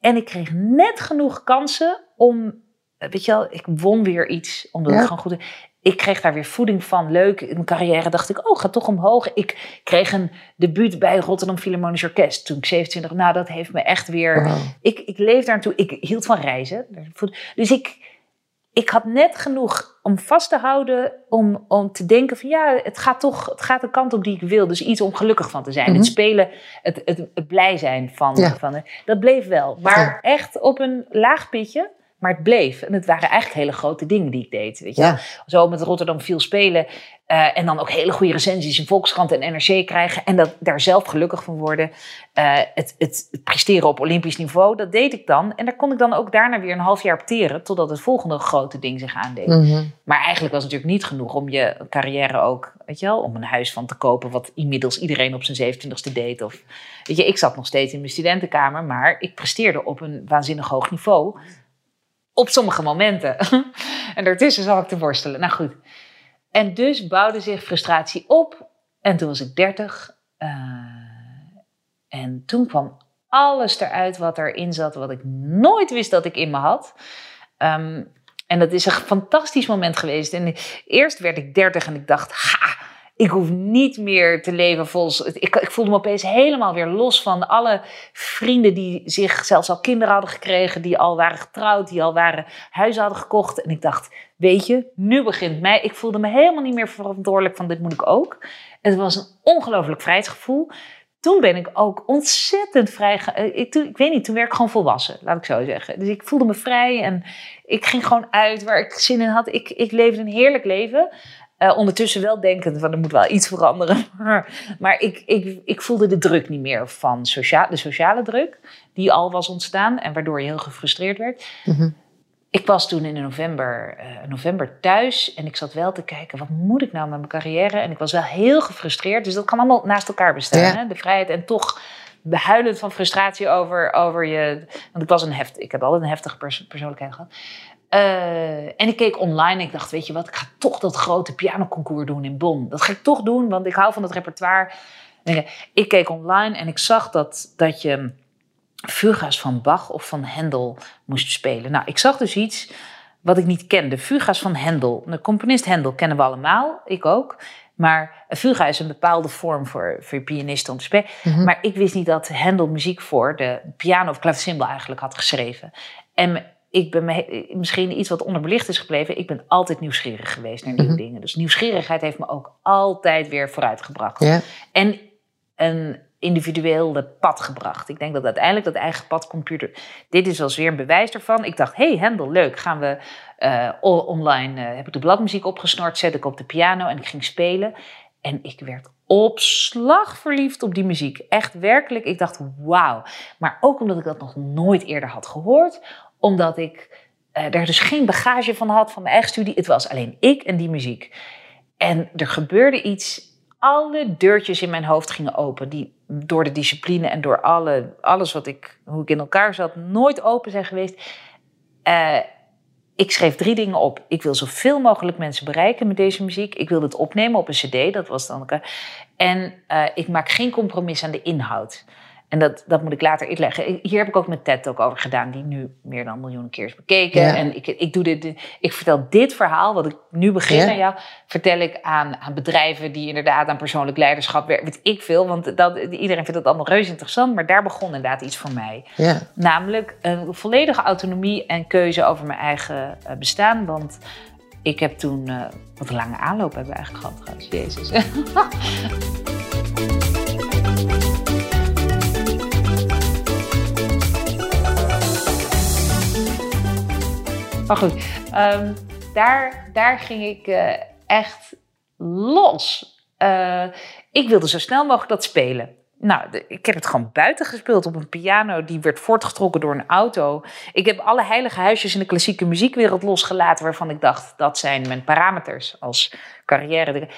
En ik kreeg net genoeg kansen om, eh, weet je wel, ik won weer iets. Omdat Ja. het gewoon goed Ik kreeg daar weer voeding van. Leuk. In mijn carrière dacht ik, oh, gaat toch omhoog. Ik kreeg een debuut bij Rotterdam Philharmonisch Orkest toen ik 27. Nou, dat heeft me echt weer ik, ik leef daar naartoe. Ik hield van reizen. Dus ik, ik had net genoeg om vast te houden. Om, om te denken van ja, het gaat toch het gaat de kant op die ik wil. Dus iets om gelukkig van te zijn. Mhm. Het spelen, het, het, het blij zijn van, Ja. van. Dat bleef wel. Maar Ja. echt op een laag pitje. Maar het bleef. En het waren eigenlijk hele grote dingen die ik deed. Weet je? Ja. Zo met Rotterdam veel spelen. eh, en dan ook hele goede recensies in Volkskrant en NRC krijgen. En dat, daar zelf gelukkig van worden. Eh, het, het, het presteren op olympisch niveau, dat deed ik dan. En daar kon ik dan ook daarna weer een half jaar op teren. Totdat het volgende grote ding zich aandeed. Mhm. Maar eigenlijk was het natuurlijk niet genoeg om je carrière ook, weet je wel, om een huis van te kopen. Wat inmiddels iedereen op zijn 27ste deed. Of, weet je, ik zat nog steeds in mijn studentenkamer. Maar ik presteerde op een waanzinnig hoog niveau. Op sommige momenten. en daartussen zat ik te worstelen. Nou goed. En dus bouwde zich frustratie op. En toen was ik 30. eh, en toen kwam alles eruit wat erin zat, wat ik nooit wist dat ik in me had. Ehm, en dat is een fantastisch moment geweest. En eerst werd ik 30 en ik dacht, ha, ik hoef niet meer te leven volgens. Ik, ik voelde me opeens helemaal weer los van alle vrienden die zich zelfs al kinderen hadden gekregen, die al waren getrouwd, die al waren huizen hadden gekocht. En ik dacht, weet je, nu begint mij. Ik voelde me helemaal niet meer verantwoordelijk van dit moet ik ook. Het was een ongelooflijk vrijheidsgevoel. Toen ben ik ook ontzettend vrij. eh, Ik, ik weet niet, toen werd ik gewoon volwassen, laat ik zo zeggen. Dus ik voelde me vrij en ik ging gewoon uit waar ik zin in had. Ik, ik leefde een heerlijk leven. Eh, ondertussen wel denkend, van er moet wel iets veranderen. Maar, maar ik, ik, ik voelde de druk niet meer van de sociale druk, die al was ontstaan en waardoor je heel gefrustreerd werd. Mhm. Ik was toen in november, eh, november thuis en ik zat wel te kijken, wat moet ik nou met mijn carrière? En ik was wel heel gefrustreerd, dus dat kan allemaal naast elkaar bestaan. Ja. Hè? De vrijheid en toch behuilend van frustratie over, over je... Want ik, was een heft, ik heb altijd een heftige pers- persoonlijkheid gehad. Eh, en ik keek online en ik dacht, weet je wat, ik ga toch dat grote pianoconcours doen in Bonn. Dat ga ik toch doen, want ik hou van het repertoire. Ik- keek online en ik zag dat, dat je fuga's van Bach of van Hendel moest spelen. Nou, ik zag dus iets wat ik niet kende. Fuga's van Hendel. De componist Hendel kennen we allemaal, ik ook. Maar een fuga is een bepaalde vorm voor, voor pianisten om te spelen. Mhm. Maar ik wist niet dat Hendel muziek voor de piano of klavecimbal eigenlijk had geschreven. En ik ben me, misschien iets wat onderbelicht is gebleven. Ik ben altijd nieuwsgierig geweest naar nieuwe Mhm. dingen. Dus nieuwsgierigheid heeft me ook altijd weer vooruitgebracht. Ja. En een individueel pad gebracht. Ik denk dat uiteindelijk dat eigen pad computer... Dit is wel weer een bewijs ervan. Ik dacht, hey Hendel, leuk. Gaan we eh, online... eh, heb ik de bladmuziek opgesnort, zet ik op de piano en ik ging spelen. En ik werd op slag verliefd op die muziek. Echt werkelijk. Ik dacht, wauw. Maar ook omdat ik dat nog nooit eerder had gehoord. Omdat ik eh, daar dus geen bagage van had van mijn eigen studie. Het was alleen ik en die muziek. En er gebeurde iets. Alle deurtjes in mijn hoofd gingen open. Die door de discipline en door alle, alles wat ik, hoe ik in elkaar zat, nooit open zijn geweest. Eh, ik schreef drie dingen op. Ik wil zoveel mogelijk mensen bereiken met deze muziek. Ik wil het opnemen op een cd, dat was dan. En eh, ik maak geen compromis aan de inhoud. En dat, dat moet ik later uitleggen. Hier heb ik ook met TED ook over gedaan, die nu meer dan miljoenen keer is bekeken. Ja. En ik, ik, doe dit, ik vertel dit verhaal, wat ik nu begin Ja. aan jou, vertel ik aan, aan bedrijven die inderdaad aan persoonlijk leiderschap werken. Weet ik veel, want dat, iedereen vindt het allemaal reuze interessant. Maar daar begon inderdaad iets voor mij. Ja. Namelijk een volledige autonomie en keuze over mijn eigen eh, bestaan. Want ik heb toen. eh, wat een lange aanloop hebben we eigenlijk gehad trouwens. Jezus. maar goed, ehm, daar, daar ging ik eh, echt los. Eh, ik wilde zo snel mogelijk dat spelen. Nou, ik heb het gewoon buiten gespeeld op een piano die werd voortgetrokken door een auto. Ik heb alle heilige huisjes in de klassieke muziekwereld losgelaten waarvan ik dacht dat zijn mijn parameters als carrière.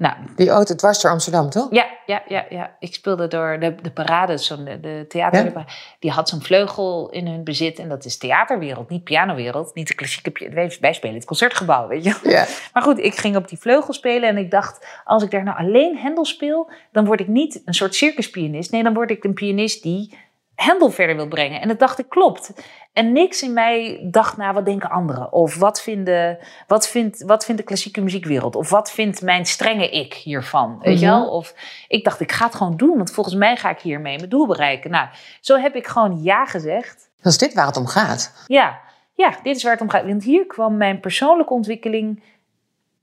Nou, Die auto dwars door Amsterdam, toch? ja, ja, ja, ja. Ik speelde door de, de parade, zo'n de, de theater. Ja. Die had zo'n vleugel in hun bezit. En dat is theaterwereld, niet pianowereld. Niet de klassieke. wij spelen het concertgebouw, weet je. Ja. Maar goed, ik ging op die vleugel spelen en ik dacht, als ik daar nou alleen Hendel speel, dan word ik niet een soort circuspianist. Nee, dan word ik een pianist die Hendel verder wil brengen. En dat dacht ik, klopt. En niks in mij dacht, nou, wat denken anderen? Of wat, vinden, wat, vindt, wat vindt de klassieke muziekwereld? Of wat vindt mijn strenge ik hiervan? Weet je Mhm. wel? Of ik dacht, ik ga het gewoon doen, want volgens mij ga ik hiermee mijn doel bereiken. Nou, zo heb ik gewoon ja gezegd. Dat is dit waar het om gaat. Ja, ja, dit is waar het om gaat. Want hier kwam mijn persoonlijke ontwikkeling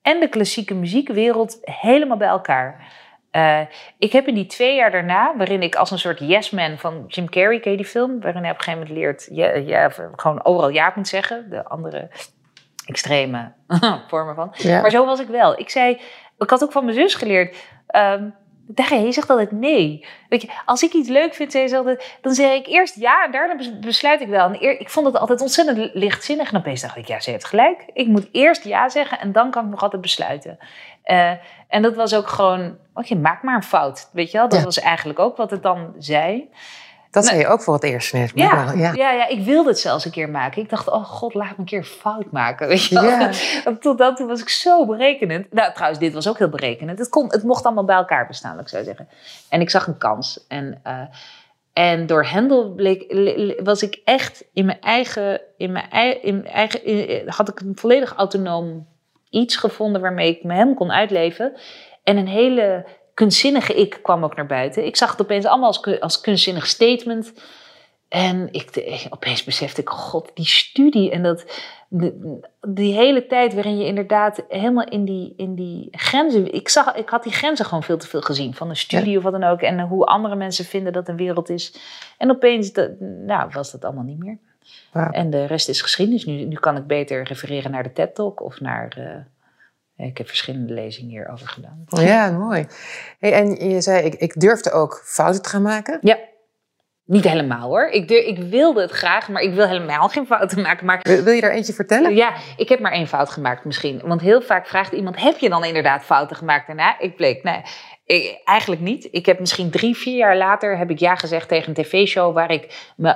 en de klassieke muziekwereld helemaal bij elkaar. Eh, ik heb in die twee jaar daarna, waarin ik als een soort yes man van Jim Carrey, ken je die film? Waarin hij op een gegeven moment leert, ja, ja, gewoon overal ja moet zeggen. De andere extreme vormen van. Ja. Maar zo was ik wel. Ik zei, ik had ook van mijn zus geleerd. ehm Darja, je zegt altijd nee. Weet je, als ik iets leuk vind, zei ze altijd, dan zeg ik eerst ja en daarna bes- besluit ik wel. En eer- ik vond het altijd ontzettend lichtzinnig. En opeens dacht ik, ja, ze heeft gelijk. Ik moet eerst ja zeggen en dan kan ik nog altijd besluiten. Eh, en dat was ook gewoon, oké, maak maar een fout. Weet je wel, dat Ja. was eigenlijk ook wat het dan zei. Dat zei je ook voor het eerst net. Ja, wel, ja. ja. Ja, ik wilde het zelfs een keer maken. Ik dacht, oh god, laat me een keer fout maken. Weet je? Ja. Tot dan toe was ik zo berekenend. Nou, trouwens, dit was ook heel berekenend. Het, kon, het mocht allemaal bij elkaar bestaan, laat ik zo zeggen. En ik zag een kans. En, eh, en door Hendel bleek, le- le- was ik echt in mijn eigen... In mijn, ei- in mijn eigen in- had ik een volledig autonoom iets gevonden... waarmee ik me hem kon uitleven. En een hele kunstzinnige ik kwam ook naar buiten. Ik zag het opeens allemaal als, als kunstzinnig statement... En ik, ik- opeens besefte ik, god, die studie en dat, de- die hele tijd waarin je inderdaad helemaal in die, in die grenzen... Ik, zag, ik had die grenzen gewoon veel te veel gezien van een studie of wat dan ook. En hoe andere mensen vinden dat een wereld is. En opeens nou, was dat allemaal niet meer. En de rest is geschiedenis. Nu, nu kan ik beter refereren naar de TED Talk of naar... eh, ik heb verschillende lezingen hierover gedaan. Ja, mooi. Hey, en je zei, ik, ik durfde ook fouten te gaan maken. Ja, niet helemaal hoor. Ik, ik wilde het graag, maar ik wil helemaal geen fouten maken. Maar Wil, wil je daar eentje vertellen? Ja, ik heb maar één fout gemaakt misschien. Want heel vaak vraagt iemand, heb je dan inderdaad fouten gemaakt daarna? Ik bleek, nee, ik- eigenlijk niet. Ik heb misschien drie, vier jaar later heb ik ja gezegd tegen een tv-show... waar ik me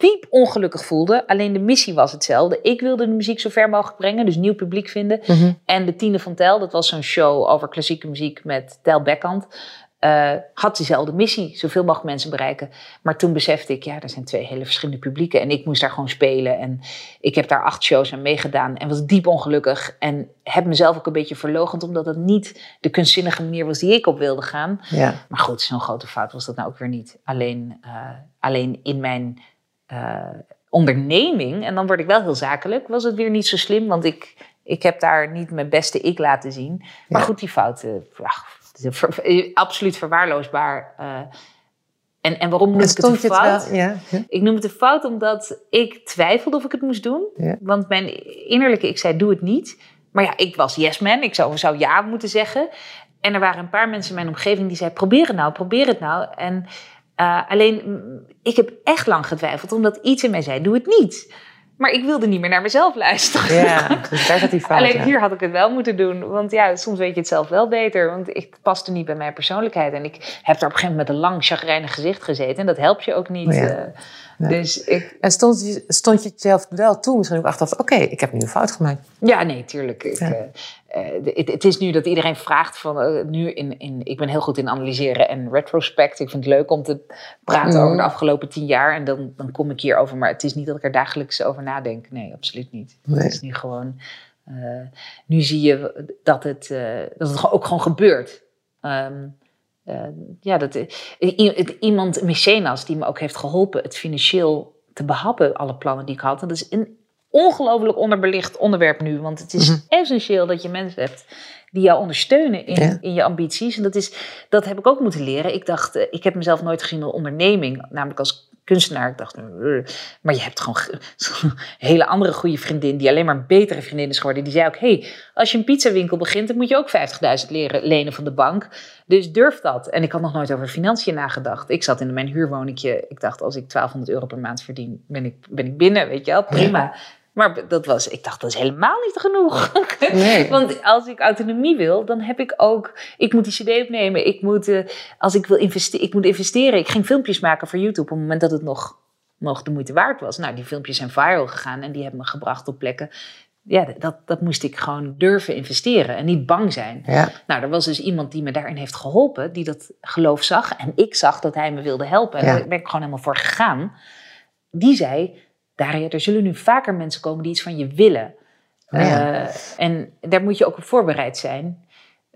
diep ongelukkig voelde. Alleen de missie was hetzelfde. Ik wilde de muziek zo ver mogelijk brengen, dus nieuw publiek vinden. Mhm. En de Tiende van Tel, dat was zo'n show over klassieke muziek met Tel Beckhand... eh, had diezelfde missie, zoveel mogelijk mensen bereiken. Maar toen besefte ik, ja, er zijn twee hele verschillende publieken. En ik moest daar gewoon spelen. En ik heb daar acht shows aan meegedaan. En was diep ongelukkig. En heb mezelf ook een beetje verlogend, omdat het niet de kunstzinnige manier was die ik op wilde gaan. Ja. Maar goed, zo'n grote fout was dat nou ook weer niet. Alleen, eh, alleen in mijn eh, onderneming, en dan word ik wel heel zakelijk, was het weer niet zo slim. Want ik, ik heb daar niet mijn beste ik laten zien. Maar Ja. goed, die fouten, ja, ver- ver- absoluut verwaarloosbaar. eh. en, en waarom noem ik het een fout? het? Ja. Ik noem het een fout omdat ik twijfelde of ik het moest doen. Want mijn innerlijke ik zei, doe het niet. Maar ja, ik was yes man. Ik zou, zou ja moeten zeggen. En er waren een paar mensen in mijn omgeving die zeiden, probeer het nou, probeer het nou. En eh, alleen, ik heb echt lang getwijfeld, omdat iets in mij zei, doe het niet. Maar ik wilde niet meer naar mezelf luisteren. Ja, dus daar die fout. Alleen hier had ik het wel moeten doen. Want ja, soms weet je het zelf wel beter. Want ik paste niet bij mijn persoonlijkheid. En ik heb daar op een gegeven moment met een lang chagrijnig gezicht gezeten. En dat helpt je ook niet. Ja. eh. Nee. Dus ik, En stond je, stond je het zelf wel toe misschien ook achter van, oké, ik heb nu een fout gemaakt. Ja, nee, tuurlijk. Ik, Ja. eh, eh, het, het is nu dat iedereen vraagt van eh, nu in, in. Ik ben heel goed in analyseren en retrospect. Ik vind het leuk om te praten Mhm. over de afgelopen tien jaar. En dan, dan kom ik hierover. Maar het is niet dat ik er dagelijks over nadenk. Nee, absoluut niet. Nee. Het is nu gewoon. nu zie je dat het, dat het ook gewoon gebeurt. Ehm, eh, ja, dat, eh, iemand, een mecenas, die me ook heeft geholpen het financieel te behappen, alle plannen die ik had. En dat is een ongelooflijk onderbelicht onderwerp nu. Want het is Mhm. essentieel dat je mensen hebt die jou ondersteunen in, Ja. in je ambities. En dat, is, dat heb ik ook moeten leren. Ik dacht, eh, ik heb mezelf nooit gezien als onderneming, namelijk als kunstenaar. Ik dacht, maar je hebt gewoon een hele andere goede vriendin, die alleen maar betere vriendin is geworden. Die zei ook, hey, als je een pizzawinkel begint, dan moet je ook 50.000 leren lenen van de bank. Dus durf dat. En ik had nog nooit over financiën nagedacht. Ik zat in mijn huurwoningje. Ik dacht, als ik 1200 euro per maand verdien, ben ik, ben ik binnen, weet je wel, prima. Maar dat was, ik dacht, dat is helemaal niet genoeg. Nee. Want als ik autonomie wil, dan heb ik ook, ik moet die cd opnemen. Ik moet, eh, als ik wil investeren, ik moet investeren. Ik ging filmpjes maken voor YouTube op het moment dat het nog, nog de moeite waard was. Nou, die filmpjes zijn viral gegaan en die hebben me gebracht op plekken. Ja, dat, dat moest ik gewoon durven investeren en niet bang zijn. Ja. Nou, er was dus iemand die me daarin heeft geholpen, die dat geloof zag. En ik zag dat hij me wilde helpen. En Ja. daar ben ik gewoon helemaal voor gegaan. Die zei, Daria, er zullen nu vaker mensen komen die iets van je willen. Oh ja. Eh, en daar moet je ook op voorbereid zijn.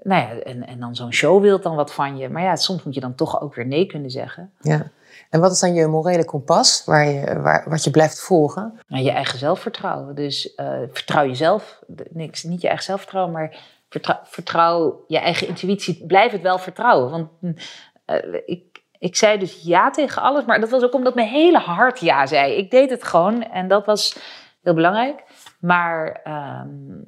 Nou ja, en, en dan zo'n show wil dan wat van je. Maar ja, soms moet je dan toch ook weer nee kunnen zeggen. ja. En wat is dan je morele kompas waar je, waar, wat je blijft volgen? Nou, je eigen zelfvertrouwen. Dus eh, vertrouw jezelf. Niks, niet je eigen zelfvertrouwen, maar vertrouw, vertrouw je eigen intuïtie. Blijf het wel vertrouwen. Want mm, eh, ik, ik zei dus ja tegen alles, maar dat was ook omdat mijn hele hart ja zei. Ik deed het gewoon en dat was heel belangrijk. Maar ehm,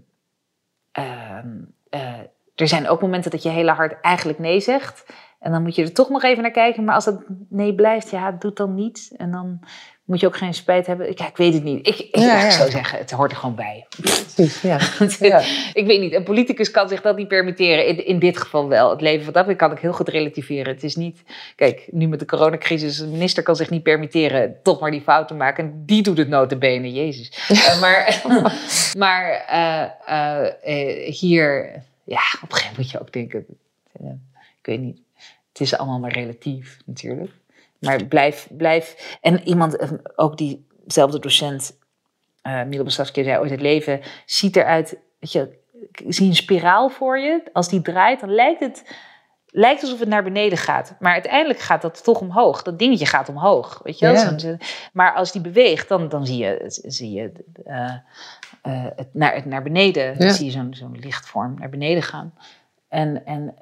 ehm, eh, er zijn ook momenten dat je hele hart eigenlijk nee zegt. En dan moet je er toch nog even naar kijken. Maar als dat nee blijft, ja, doe het dan niet. En dan moet je ook geen spijt hebben. Ik, ja, ik weet het niet. Ik, ik, Ja, ik zou zeggen, het hoort er gewoon bij. Precies, ja. Ja. ik weet niet, een politicus kan zich dat niet permitteren. In, in dit geval wel. Het leven van dat kan ik heel goed relativeren. Het is niet, kijk, nu met de coronacrisis, een minister kan zich niet permitteren toch maar die fouten maken. En die doet het notabene, jezus. Eh, maar maar eh, eh, hier, ja, op een gegeven moment moet je ook denken, ik weet niet. Het is allemaal maar relatief natuurlijk. Maar blijf, blijf. En iemand, eh, ook diezelfde docent, eh Milo zei ooit: het leven ziet eruit. Weet je, zie een spiraal voor je. Als die draait, dan lijkt het. Lijkt alsof het naar beneden gaat. Maar uiteindelijk gaat dat toch omhoog. Dat dingetje gaat omhoog. Weet je wel? Ja. Zo'n- Maar als die beweegt, dan, dan zie je, zie je eh, het, naar, het naar beneden. Ja. zie je zo'n zo'n lichtvorm naar beneden gaan. En, en,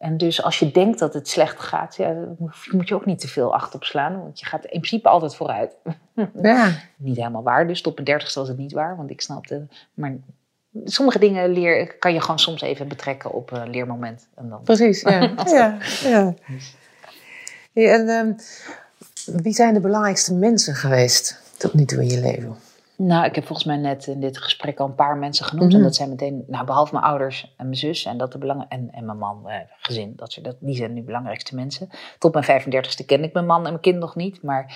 en dus als je denkt dat het slecht gaat, ja, moet- je ook niet te veel acht op slaan. Want je gaat in principe altijd vooruit. Ja. niet helemaal waar, dus tot mijn dertigste was het niet waar. Want ik snapte, maar sommige dingen leer, kan je gewoon soms even betrekken op een leermoment. En dan, Precies, ja. ja, ja. Hey, en ehm, wie zijn de belangrijkste mensen geweest tot nu toe in je leven? Nou, ik heb volgens mij net in dit gesprek al een paar mensen genoemd. Mhm. En dat zijn meteen, nou, behalve mijn ouders en mijn zus en, dat de belang en, en mijn man, eh, gezin. Dat, dat, die zijn de belangrijkste mensen. Tot mijn 35ste kende ik mijn man en mijn kind nog niet. Maar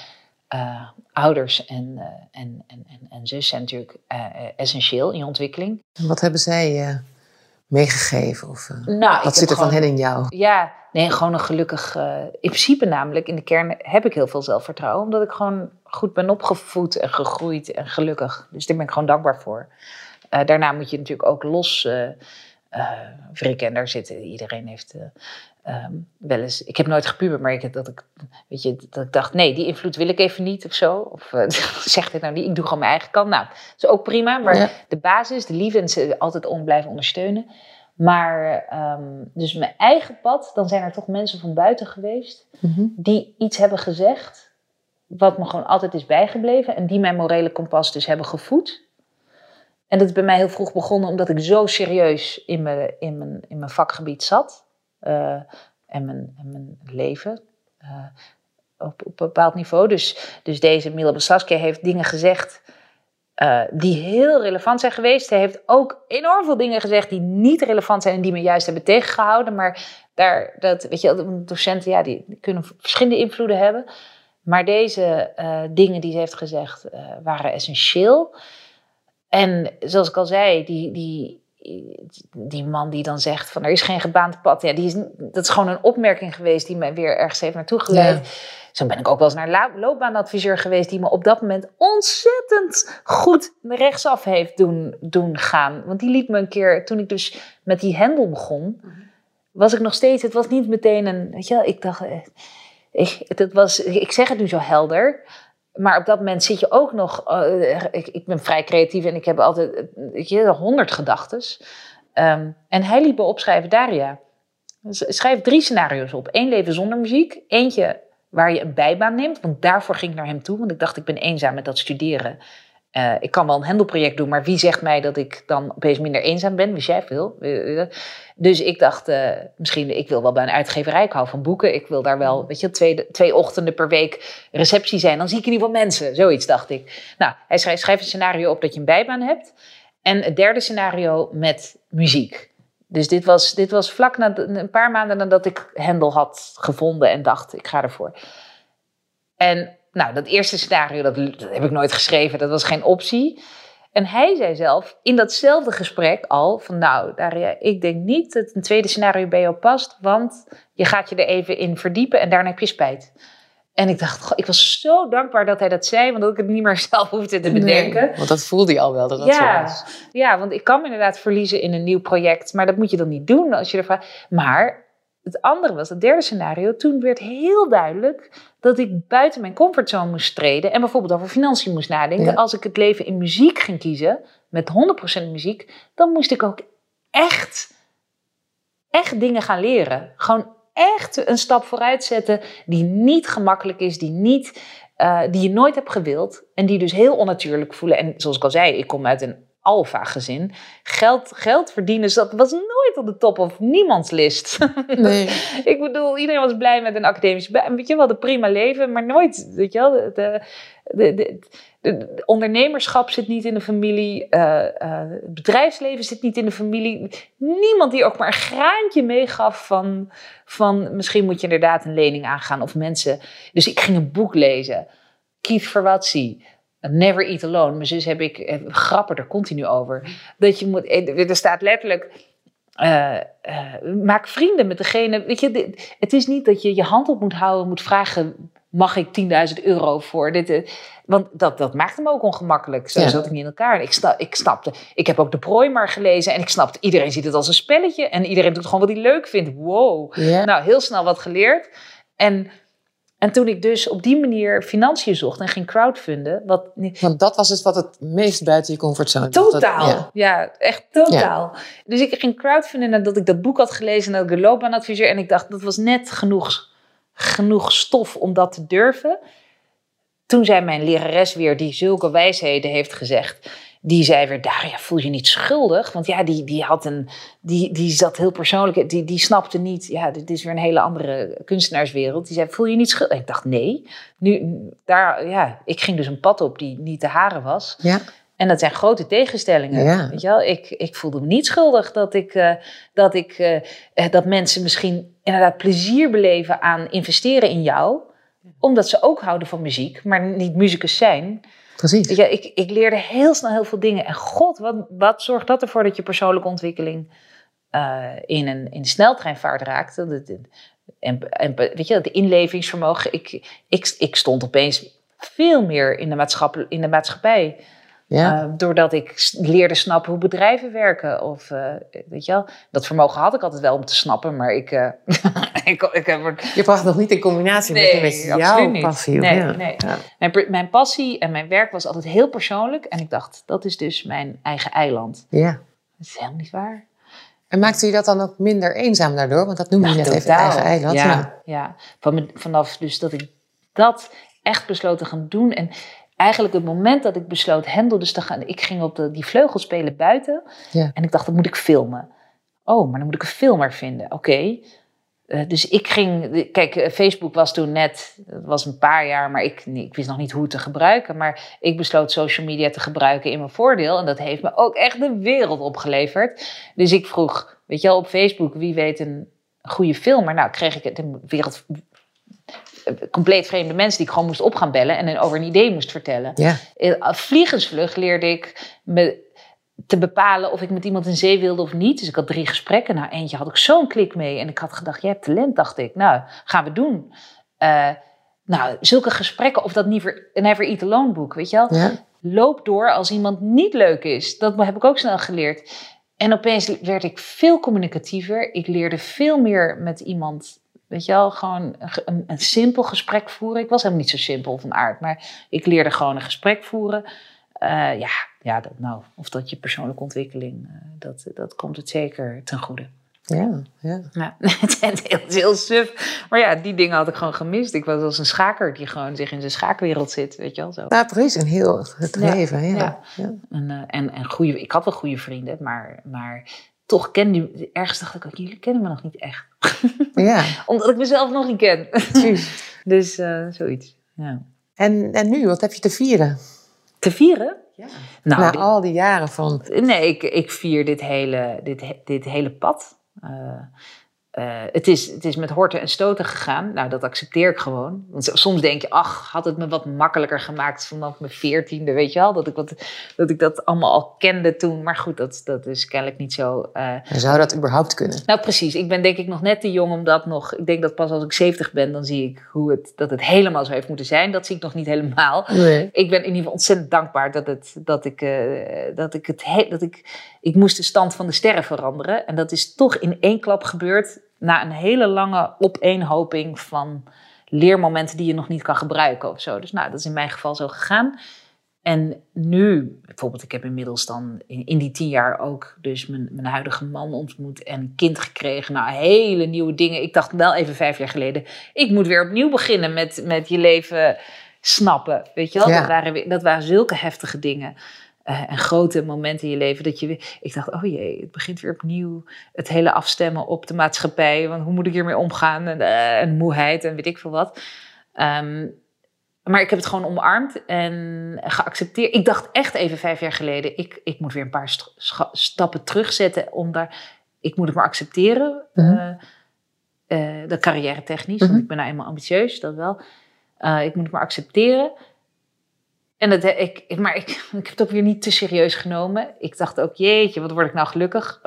eh, ouders en, eh, en, en, en, en zus zijn natuurlijk eh, essentieel in je ontwikkeling. En wat hebben zij meegegeven? Of, Nou, wat zit er van hen in jou? Ja, nee, gewoon een gelukkig. in principe namelijk, in de kern heb ik heel veel zelfvertrouwen. Omdat ik gewoon goed ben opgevoed en gegroeid en gelukkig. Dus daar ben ik gewoon dankbaar voor. Eh, daarna moet je natuurlijk ook los wrikken. En daar zitten, iedereen heeft eh, ehm, wel eens... Ik heb nooit gepubert, maar ik, dat, ik, weet je, dat ik dacht... Nee, die invloed wil ik even niet of zo. Of zeg dit nou niet, ik doe gewoon mijn eigen kant. Nou, dat is ook prima. Maar Ja. de basis, de liefde en ze altijd om blijven ondersteunen. Maar ehm, dus mijn eigen pad, dan zijn er toch mensen van buiten geweest Mhm. die iets hebben gezegd, wat me gewoon altijd is bijgebleven en die mijn morele kompas dus hebben gevoed. En dat is bij mij heel vroeg begonnen omdat ik zo serieus in mijn, in mijn, in mijn vakgebied zat eh, en, mijn, en mijn leven eh, op, op een bepaald niveau. Dus, dus deze Mila Beslaskia heeft dingen gezegd eh, die heel relevant zijn geweest. Hij heeft ook enorm veel dingen gezegd die niet relevant zijn en die me juist hebben tegengehouden. Maar daar, dat, weet je, docenten, ja, die kunnen verschillende invloeden hebben. Maar deze eh, dingen die ze heeft gezegd eh, waren essentieel. En zoals ik al zei, die, die, die man die dan zegt van er is geen gebaand pad. Ja, die is, dat is gewoon een opmerking geweest die mij weer ergens heeft naartoe geleid. Zo ben ik ook wel eens naar loopbaanadviseur geweest die me op dat moment ontzettend goed rechtsaf heeft doen, doen gaan. Want die liet me een keer, toen ik dus met die hendel begon, was ik nog steeds, het was niet meteen een, weet je wel, ik dacht, eh, ik, dat was, ik zeg het nu zo helder, maar op dat moment zit je ook nog, eh, ik, ik ben vrij creatief en ik heb altijd, honderd gedachtes. Ehm, en hij liet me opschrijven, Daria, schrijf drie scenario's op. Eén leven zonder muziek, eentje waar je een bijbaan neemt. Want daarvoor ging ik naar hem toe, want ik dacht ik ben eenzaam met dat studeren. Uh, ik kan wel een hendelproject doen, maar wie zegt mij dat ik dan opeens minder eenzaam ben? Wist jij veel? Dus ik dacht, uh, misschien, ik wil wel bij een uitgeverij, ik hou van boeken. Ik wil daar wel, weet je, twee, twee ochtenden per week receptie zijn. Dan zie ik in ieder geval mensen, zoiets dacht ik. Nou, hij schrijft, schrijft een scenario op dat je een bijbaan hebt. En het derde scenario met muziek. Dus dit was, dit was vlak na een paar maanden nadat ik Hendel had gevonden en dacht, ik ga ervoor. En nou, dat eerste scenario, dat, dat, heb ik nooit geschreven, dat was geen optie. En hij zei zelf in datzelfde gesprek al van nou, Daria, ik denk niet dat een tweede scenario bij jou past, want je gaat je er even in verdiepen en daarna heb je spijt. En ik dacht, ik was zo dankbaar dat hij dat zei, want dat ik het niet meer zelf hoefde te bedenken. want dat voelde hij al wel, dat dat ja, zo was. Ja, want ik kan me inderdaad verliezen in een nieuw project, maar dat moet je dan niet doen als je ervan... Maar het andere was, het derde scenario, toen werd heel duidelijk dat ik buiten mijn comfortzone moest treden en bijvoorbeeld over financiën moest nadenken. Als ik het leven in muziek ging kiezen, met 100% muziek, dan moest ik ook echt, echt dingen gaan leren. Gewoon echt een stap vooruit zetten die niet gemakkelijk is, die, niet, uh, die je nooit hebt gewild en die dus heel onnatuurlijk voelen. En zoals ik al zei, ik kom uit een alfa gezin. Geld, geld verdienen, dat was nooit op de top of niemands list. Nee. ik bedoel, iedereen was blij met een academische baan. Weet je wel, de prima leven, maar nooit, weet je wel, de, de, de, de ondernemerschap zit niet in de familie, uh, uh, het bedrijfsleven zit niet in de familie. Niemand die ook maar een graantje meegaf van, van misschien moet je inderdaad een lening aangaan of mensen. Dus ik ging een boek lezen. Keith Verwatsi, Never Eat Alone. Mijn zus heb ik, eh, grappen er continu over. Dat je moet, eh, er staat letterlijk, uh, uh, maak vrienden met degene. Weet je, het is niet dat je je hand op moet houden, moet vragen: mag ik 10.000 euro voor dit? Want dat, dat maakt hem ook ongemakkelijk. Zo zat ik niet in elkaar. ik, sta, ik snapte, ik heb ook de prooi maar gelezen en ik snapte, iedereen ziet het als een spelletje en iedereen doet gewoon wat hij leuk vindt. Wow. Nou, heel snel wat geleerd. En en toen ik dus op die manier financiën zocht en ging crowdfunden. Wat, Want dat was het wat het meest buiten je comfortzone Totaal. Dat, ja. echt totaal. Dus ik ging crowdfunden nadat ik dat boek had gelezen. En dat ik een loopbaanadviseur. En ik dacht, dat was net genoeg, genoeg stof om dat te durven. Toen zei mijn lerares weer, die zulke wijsheden heeft gezegd die zei weer, Daria, voel je niet schuldig? Want ja, die, die, had een, die, die zat heel persoonlijk, die, die snapte niet, ja, dit is weer een hele andere kunstenaarswereld. Die zei, voel je niet schuldig? En ik dacht, nee. Nu, daar, ja, ik ging dus een pad op die niet te haren was. Ja. En dat zijn grote tegenstellingen. Ja. Weet je wel? Ik, ik voelde me niet schuldig dat, ik, uh, dat, ik, uh, dat mensen misschien inderdaad plezier beleven aan investeren in jou. Omdat ze ook houden van muziek, maar niet muzikus zijn. Precies. Ja, ik, ik leerde heel snel heel veel dingen. En god, wat, wat zorgt dat ervoor dat je persoonlijke ontwikkeling uh, in, een, in sneltreinvaart raakt? En, en weet je, de inlevingsvermogen. Ik, ik, ik stond opeens veel meer in de, maatschappij, in de maatschappij. Ja. Uh, doordat ik leerde snappen hoe bedrijven werken. Of, uh, weet je wel, dat vermogen had ik altijd wel om te snappen, maar ik... Uh, ik, ik heb je bracht nog niet in combinatie nee, met, jouw niet. passie. Nee, ja. nee. Ja. Mijn, mijn, passie en mijn werk was altijd heel persoonlijk. En ik dacht, dat is dus mijn eigen eiland. Ja. Dat is helemaal niet waar. En maakte je dat dan ook minder eenzaam daardoor? Want dat noemde je net even eigen eiland. Ja, ja. Van, vanaf dus dat ik dat echt besloten te gaan doen. En eigenlijk het moment dat ik besloot Hendel dus te gaan... Ik ging op de, die vleugel spelen buiten. Ja. En ik dacht, dat moet ik filmen. Oh, maar dan moet ik een filmer vinden. Oké. Uh, dus ik ging... Kijk, eh, Facebook was toen net... Het was een paar jaar, maar ik, ik wist nog niet hoe te gebruiken. Maar ik besloot social media te gebruiken in mijn voordeel. En dat heeft me ook echt de wereld opgeleverd. Dus ik vroeg, weet je wel, op Facebook... Wie weet een goede filmer? Nou, kreeg ik. De wereld compleet vreemde mensen die ik gewoon moest op gaan bellen en over een idee moest vertellen. Ja. Vliegensvlug leerde ik me te bepalen of ik met iemand in zee wilde of niet. Dus ik had drie gesprekken. Nou, eentje had ik zo'n klik mee. En ik had gedacht, je hebt talent, dacht ik. Nou, gaan we doen. Uh, nou, zulke gesprekken, of dat Never, Never Eat Alone boek, weet je wel. Ja. Loop door als iemand niet leuk is. Dat heb ik ook snel geleerd. En opeens werd ik veel communicatiever. Ik leerde veel meer met iemand Weet je wel, gewoon een, een, simpel gesprek voeren. Ik was helemaal niet zo simpel van aard, maar ik leerde gewoon een gesprek voeren. Uh, ja, ja dat, nou, of dat je persoonlijke ontwikkeling, uh, dat, dat komt het zeker ten goede. Ja, ja. Ja, het is heel, is heel suf. Maar ja, die dingen had ik gewoon gemist. Ik was als een schaker die gewoon zich in zijn schaakwereld zit, weet je wel zo. Nou, precies. Een heel het Ja, leven. Ja. ja. Ja. En, eh, en, en goede, ik had wel goede vrienden, maar, maar toch kende ergens dacht ik ook, jullie kennen me nog niet echt. Ja, Omdat ik mezelf nog niet ken. precies. dus eh, zoiets. Ja. En, en nu, wat heb je te vieren? Te vieren? Ja. Nou, Na dit- al die jaren van... Nee, ik, ik vier dit hele, dit, dit hele pad. Eh, eh, het, is, het is met horten en stoten gegaan. Nou, dat accepteer ik gewoon. Want soms denk je, ach, had het me wat makkelijker gemaakt vanaf mijn veertiende, weet je wel? Dat ik, wat, dat ik dat allemaal al kende toen. Maar goed, dat, dat is kennelijk niet zo. eh. Zou dat überhaupt kunnen? nou, precies. Ik ben denk ik nog net te jong om dat nog... Ik denk dat pas als ik 70 ben, dan zie ik hoe het, dat het helemaal zo heeft moeten zijn. Dat zie ik nog niet helemaal Nee. ik ben in ieder geval ontzettend dankbaar dat, het, dat, ik, eh, dat ik het he- dat ik, ik moest de stand van de sterren veranderen. En dat is toch in één klap gebeurd na een hele lange opeenhoping van leermomenten die je nog niet kan gebruiken of zo. Dus nou, dat is in mijn geval zo gegaan. En nu, bijvoorbeeld, ik heb inmiddels dan in, in die tien jaar ook dus mijn, mijn huidige man ontmoet en een kind gekregen. Nou, hele nieuwe dingen. Ik dacht wel even vijf jaar geleden, ik moet weer opnieuw beginnen met, met je leven snappen. Weet je wel? Ja. Dat, waren, dat waren zulke heftige dingen. Eh, en grote momenten in je leven dat je weer... Ik dacht, oh jee, het begint weer opnieuw. Het hele afstemmen op de maatschappij. Want hoe moet ik hiermee omgaan? En, eh, en moeheid en weet ik veel wat. Ehm, maar ik heb het gewoon omarmd en geaccepteerd. Ik dacht echt even vijf jaar geleden... ik, ik moet weer een paar st- stappen terugzetten om daar... Ik moet het maar accepteren. Mhm. eh, de carrière technisch, Mhm. want ik ben nou eenmaal ambitieus, dat wel. Ik moet het maar accepteren. En dat, ik, maar ik, ik heb het ook weer niet te serieus genomen. Ik dacht ook, jeetje, wat word ik nou gelukkig.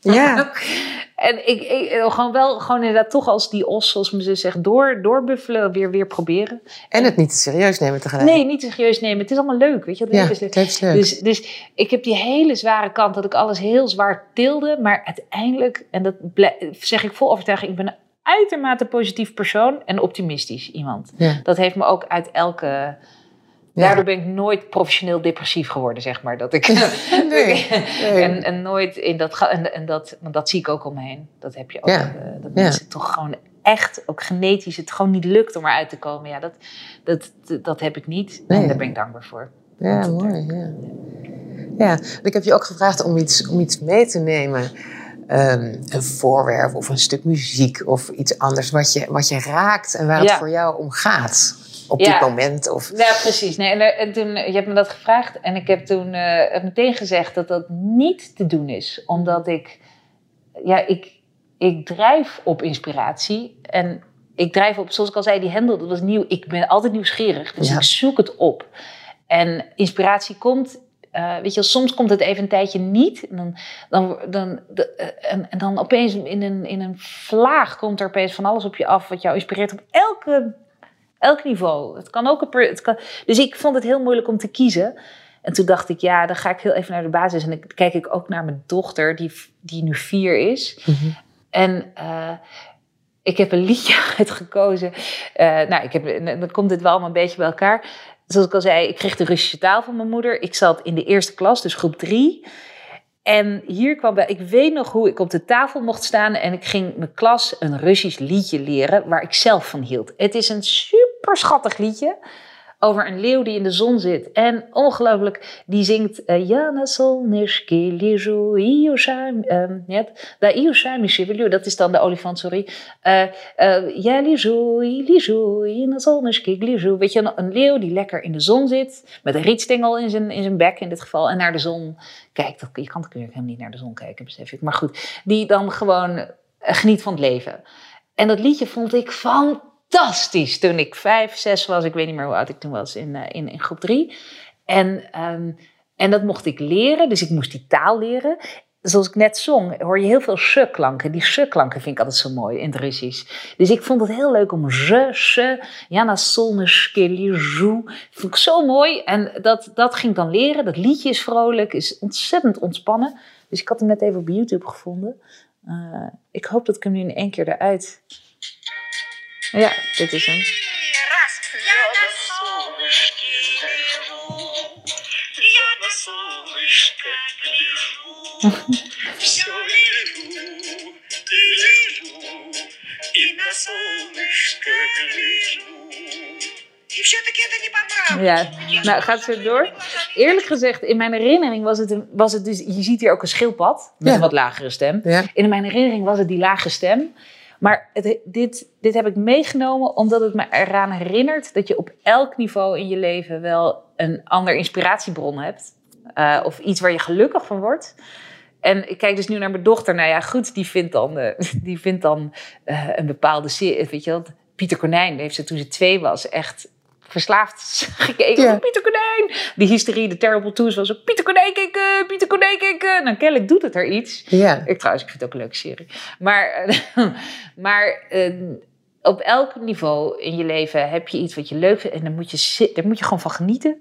Ja, en ik, ik gewoon wel, gewoon inderdaad toch als die os, zoals men ze zegt, door, doorbuffelen, weer, weer proberen. en het niet te serieus nemen tegelijk. Nee, niet te serieus nemen. Het is allemaal leuk, weet je. Ja, is leuk. is leuk. Dus, dus ik heb die hele zware kant dat ik alles heel zwaar tilde. Maar uiteindelijk, en dat zeg ik vol overtuiging, ik ben een uitermate positief persoon en optimistisch iemand. ja. Dat heeft me ook uit elke. Ja. Daardoor ben ik nooit professioneel depressief geworden, zeg maar. Dat ik, Nee, nee. en, en nooit in dat. En, en dat, want dat zie ik ook om me heen. Dat heb je ook. Ja. eh, dat mensen toch gewoon echt, ook genetisch, het gewoon niet lukt om eruit te komen. Ja, dat, dat, dat, heb ik niet. Nee. En daar ben ik dankbaar voor. Ja, mooi. Ja. ja, ik heb je ook gevraagd om iets, om iets mee te nemen. Ehm, een voorwerp of een stuk muziek of iets anders wat je, wat je raakt en waar het voor jou om gaat op Ja. dit moment. Of, Ja, precies. Nee, en, en toen, je hebt me dat gevraagd en ik heb toen eh, meteen gezegd dat dat niet te doen is. Omdat ik, ja, ik, ik drijf op inspiratie. En ik drijf op, zoals ik al zei, die hendel, dat was nieuw. Ik ben altijd nieuwsgierig, dus Ja. ik zoek het op. En inspiratie komt, eh, weet je, soms komt het even een tijdje niet. En dan, dan, dan, de- eh, en, en dan opeens in een, in een vlaag komt er opeens van alles op je af wat jou inspireert op elke elk niveau. Het kan ook een het kan, dus ik vond het heel moeilijk om te kiezen. En toen dacht ik, ja, dan ga ik heel even naar de basis. En dan kijk ik ook naar mijn dochter, die, die nu vier is. Mhm. En eh, ik heb een liedje uitgekozen. Eh, nou, ik heb, en dan komt dit wel allemaal een beetje bij elkaar. Zoals ik al zei, ik kreeg de Russische taal van mijn moeder. Ik zat in de eerste klas, dus groep drie. En hier kwam bij, ik weet nog hoe ik op de tafel mocht staan en ik ging mijn klas een Russisch liedje leren waar ik zelf van hield. Het is een super super schattig liedje. Over een leeuw die in de zon zit. En ongelooflijk, die zingt. Eh, Net ehm, Da Dat is dan de olifant, sorry. Eh, eh, ja lizu. Weet je, een leeuw die lekker in de zon zit. Met een rietstengel in zijn, in zijn bek in dit geval. En naar de zon kijkt. Dat, je kan natuurlijk helemaal niet naar de zon kijken, besef ik. Maar goed, die dan gewoon geniet van het leven. En dat liedje vond ik van fantastisch toen ik vijf, zes was. Ik weet niet meer hoe oud ik toen was in, eh, in, in groep drie. En, ehm, en dat mocht ik leren, dus ik moest die taal leren. Zoals ik net zong, hoor je heel veel s-klanken. Die s-klanken vind ik altijd zo mooi in het Russisch. Dus ik vond het heel leuk om ze, ze, Jana Solneskeli, zo. Vond ik zo mooi. En dat, dat ging ik dan leren. Dat liedje is vrolijk, is ontzettend ontspannen. Dus ik had hem net even op YouTube gevonden. Eh, ik hoop dat ik hem nu in één keer eruit ja, dit is hem. Ja, nou gaat ze door. Eerlijk gezegd, in mijn herinnering was het, een, was het dus... Je ziet hier ook een schildpad met een wat lagere stem. In mijn herinnering was het die lage stem. Maar dit, dit heb ik meegenomen omdat het me eraan herinnert... dat je op elk niveau in je leven wel een ander inspiratiebron hebt. Eh, of iets waar je gelukkig van wordt. En ik kijk dus nu naar mijn dochter. Nou ja, goed, die vindt dan, eh, die vindt dan eh, een bepaalde serie. Weet je Pieter Konijn heeft ze toen ze twee was echt verslaafd gekeken. Oh, Pieter Konijn! Die hysterie, de terrible twos was ook Pieter Konijn kijken, Pieter Konijn kijken. Nou, kennelijk doet het er iets. Ja. Ik trouwens, ik vind het ook een leuke serie. Maar, eh, maar eh, op elk niveau in je leven heb je iets wat je leuk vindt. En dan moet je, daar moet je gewoon van genieten.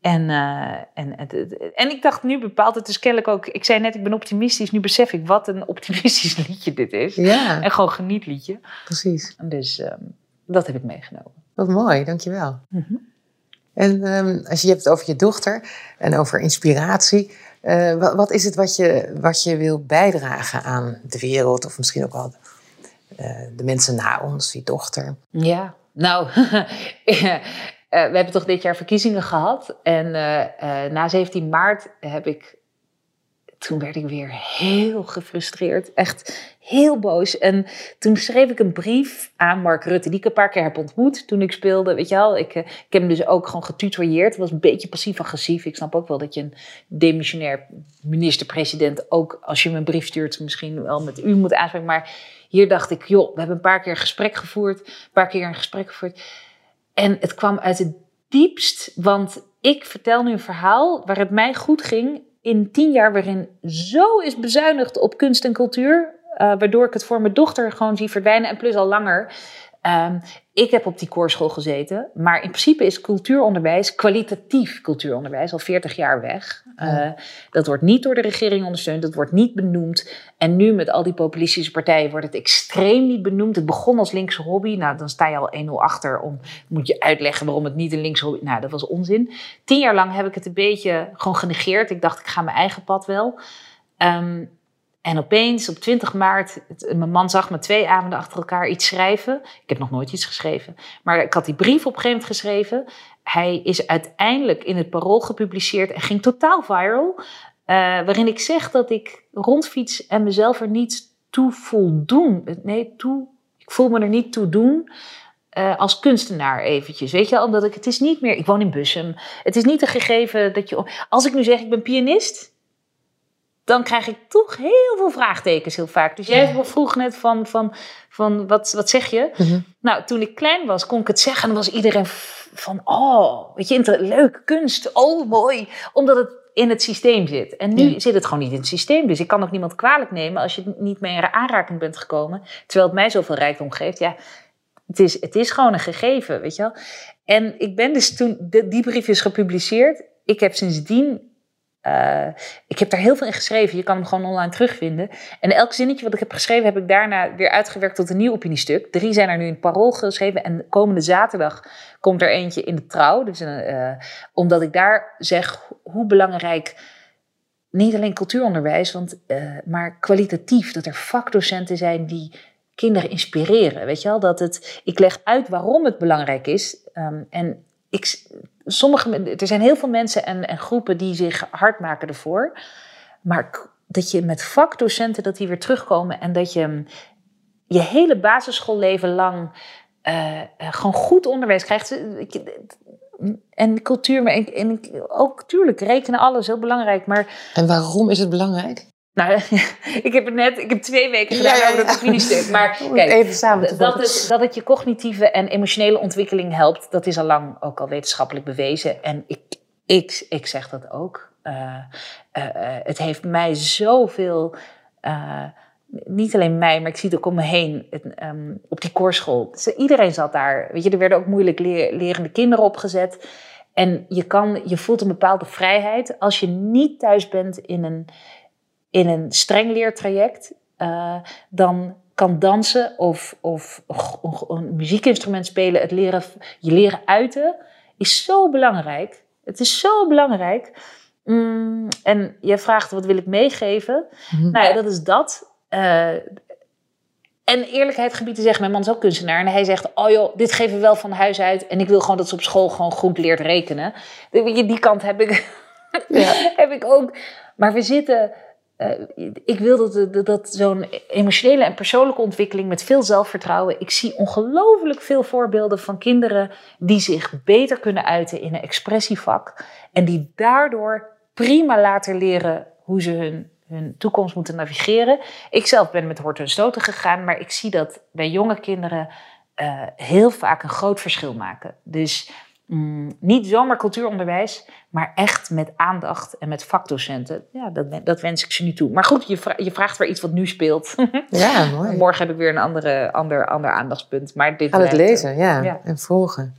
En, eh, en, en ik dacht nu bepaald, het is kennelijk ook... Ik zei net, ik ben optimistisch. Nu besef ik wat een optimistisch liedje dit is. Ja, En gewoon genietliedje. precies. En Dus ehm, dat heb ik meegenomen. Wat mooi, dankjewel. Mhm. En ehm, als je hebt het over je dochter en over inspiratie, eh, wat, wat is het wat je, wat je wil bijdragen aan de wereld of misschien ook wel eh, de mensen na ons, je dochter? Ja, nou, eh, we hebben toch dit jaar verkiezingen gehad. En na 17 maart heb ik. Toen werd ik weer heel gefrustreerd. Echt heel boos. En toen schreef ik een brief aan Mark Rutte, die ik een paar keer heb ontmoet toen ik speelde. Weet je wel, ik, eh, ik heb hem dus ook gewoon getutoreerd. Het was een beetje passief-agressief. Ik snap ook wel dat je een demissionair minister-president ook, als je hem een brief stuurt, misschien wel met u moet aanspreken. Maar hier dacht ik, joh, we hebben een paar keer gesprek gevoerd. Een paar keer een gesprek gevoerd. En het kwam uit het diepst, want ik vertel nu een verhaal waar het mij goed ging in tien jaar waarin zo is bezuinigd op kunst en cultuur, eh, waardoor ik het voor mijn dochter gewoon zie verdwijnen en plus al langer. Ehm, ik heb op die koorschool gezeten, maar in principe is cultuuronderwijs, kwalitatief cultuuronderwijs, al 40 jaar weg. Eh, dat wordt niet door de regering ondersteund, dat wordt niet benoemd. En nu met al die populistische partijen wordt het extreem niet benoemd. Het begon als linkse hobby, nou dan sta je al 1-0 achter om, moet je uitleggen waarom het niet een linkse hobby Nou, dat was onzin. Tien jaar lang heb ik het een beetje gewoon genegeerd. Ik dacht, ik ga mijn eigen pad wel. Ehm, en opeens op 20 maart, mijn man zag me twee avonden achter elkaar iets schrijven. Ik heb nog nooit iets geschreven. Maar ik had die brief op een gegeven moment geschreven. Hij is uiteindelijk in het parool gepubliceerd en ging totaal viral. eh, waarin ik zeg dat ik rondfiets en mezelf er niet toe voldoen. Nee, toe, ik voel me er niet toe doen. eh, als kunstenaar eventjes, weet je? Omdat ik, het is niet meer, ik woon in Bussum. Het is niet een gegeven dat je, als ik nu zeg ik ben pianist, dan krijg ik toch heel veel vraagtekens heel vaak. Dus jij vroeg net van, van, van wat, wat zeg je? Mhm. Nou, toen ik klein was, kon ik het zeggen en dan was iedereen van, oh, weet je, inter- leuk, kunst, oh, mooi. Omdat het in het systeem zit. En nu Ja. zit het gewoon niet in het systeem. Dus ik kan ook niemand kwalijk nemen als je niet mee in aanraking bent gekomen. Terwijl het mij zoveel rijkdom geeft. Ja, het is, het is gewoon een gegeven, weet je wel. En ik ben dus toen, de, die brief is gepubliceerd. Ik heb sindsdien, eh, ik heb daar heel veel in geschreven. Je kan hem gewoon online terugvinden. En elk zinnetje wat ik heb geschreven, heb ik daarna weer uitgewerkt tot een nieuw opiniestuk. Drie zijn er nu in parool geschreven. En komende zaterdag komt er eentje in de trouw. Dus, eh, omdat ik daar zeg hoe belangrijk niet alleen cultuuronderwijs, want, eh, maar kwalitatief. Dat er vakdocenten zijn die kinderen inspireren. Weet je wel? Dat het, ik leg uit waarom het belangrijk is. Ehm, en ik, sommige, er zijn heel veel mensen en, en groepen die zich hard maken ervoor. Maar dat je met vakdocenten dat die weer terugkomen en dat je mm, je hele basisschoolleven lang eh, eh, gewoon goed onderwijs krijgt. Ik- En cultuur, en ook tuurlijk, rekenen alles, heel belangrijk. Maar En waarom is het belangrijk? Nou, ik heb het net, ik heb twee weken gedaan Ja, ja, over ja. dat opiniestuk. Maar het kijk, even samen dat het, dat het je cognitieve en emotionele ontwikkeling helpt, dat is al lang ook al wetenschappelijk bewezen. En ik, ik, ik zeg dat ook. Eh, eh, eh, het heeft mij zoveel, niet alleen mij, maar ik zie het ook om me heen, het, ehm, op die koorschool. Dus iedereen zat daar. Weet je, er werden ook moeilijk leer- lerende kinderen opgezet. En je, kan, je voelt een bepaalde vrijheid als je niet thuis bent in een, in een streng leertraject. eh, dan kan dansen of, of een muziekinstrument spelen, het leren, je leren uiten, is zo belangrijk. Het is zo belangrijk. Mm, en jij vraagt, wat wil ik meegeven? Mhm. Nou ja, dat is dat. Eh, en eerlijkheid gebied te zeggen, mijn man is ook kunstenaar. En hij zegt, oh joh, dit geven we wel van huis uit. En ik wil gewoon dat ze op school gewoon goed leert rekenen. Die, die kant heb ik, Ja. heb ik ook. Maar we zitten... eh, ik wil dat, dat, zo'n emotionele en persoonlijke ontwikkeling met veel zelfvertrouwen. Ik zie ongelooflijk veel voorbeelden van kinderen die zich beter kunnen uiten in een expressievak. En die daardoor prima later leren hoe ze hun, hun toekomst moeten navigeren. Ik zelf ben met horten en stoten gegaan, maar ik zie dat bij jonge kinderen eh, heel vaak een groot verschil maken. Dus mm, niet zomaar cultuuronderwijs, maar echt met aandacht en met vakdocenten. Ja, dat, dat wens ik ze nu toe. Maar goed, je, vra- je vraagt weer iets wat nu speelt. Ja, mooi. Morgen heb ik weer een andere, ander, ander aandachtspunt. Maar dit het lezen, ja. ja. En volgen.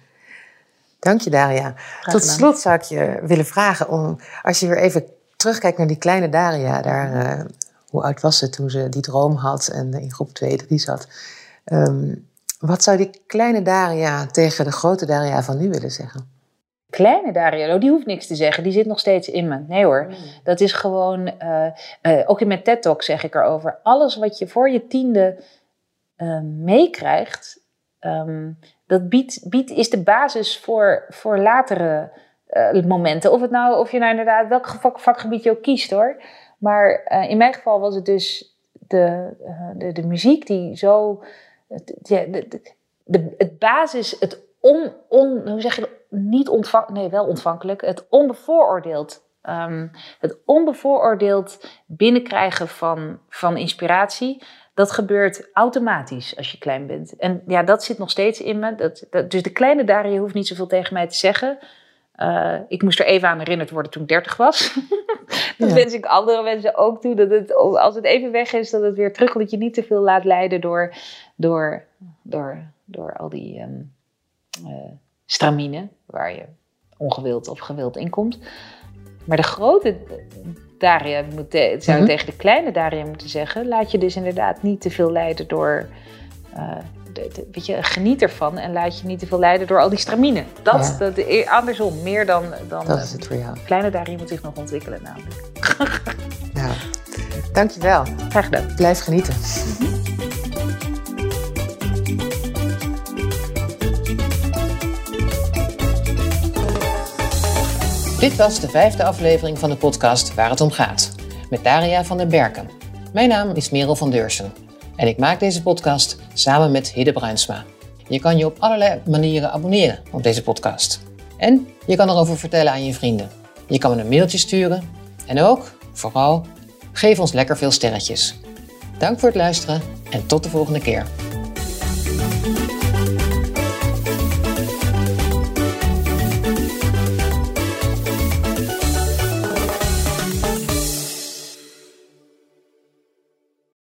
Dank je, Daria. Tot slot zou ik je willen vragen om, als je weer even terugkijkt naar die kleine Daria, daar, eh, hoe oud was ze toen ze die droom had en in groep 2, 3 zat? Ehm, wat zou die kleine Daria tegen de grote Daria van nu willen zeggen? Kleine Daria, oh, die hoeft niks te zeggen. Die zit nog steeds in me. Nee hoor. Dat is gewoon, eh, eh, ook in mijn TED Talk zeg ik erover. Alles wat je voor je tiende eh, meekrijgt, ehm, dat biedt, biedt, is de basis voor, voor latere momenten. Of, het nou, of je nou inderdaad welk vak, vakgebied je ook kiest hoor. Maar in mijn geval was het dus de, de, de muziek die zo. Het, het basis, het on, hoe zeg je? Niet ontvang, nee, wel ontvankelijk. Het onbevooroordeeld. ehm, het onbevooroordeeld binnenkrijgen van, van inspiratie. Dat gebeurt automatisch als je klein bent. En ja, dat zit nog steeds in me. Dat, dat, dus de kleine Daria hoeft niet zoveel tegen mij te zeggen. Eh, ik moest er even aan herinnerd worden toen ik 30 was. dat Ja. wens ik andere mensen ook toe. Dat het, als het even weg is, dat het weer terug. Dat je niet te veel laat leiden door, door, door, door al die ehm eh, stramine. Waar je ongewild of gewild in komt. Maar de grote Daria moet te- zou Mhm. tegen de kleine Daria moeten zeggen. Laat je dus inderdaad niet te veel leiden door. eh, weet je, geniet ervan en laat je niet te veel leiden door al die stramine. Dat, Ja. dat eh, andersom, meer dan, dan Dat eh, is het voor jou. kleine Daria moet zich nog ontwikkelen namelijk. Nou, dankjewel. Graag gedaan. Blijf genieten. Dit was de vijfde aflevering van de podcast Waar het om gaat. Met Daria van den Berken. Mijn naam is Merel van Deursen. En ik maak deze podcast samen met Hidde Bruinsma. Je kan je op allerlei manieren abonneren op deze podcast. En je kan erover vertellen aan je vrienden. Je kan me een mailtje sturen. En ook, vooral, geef ons lekker veel sterretjes. Dank voor het luisteren en tot de volgende keer.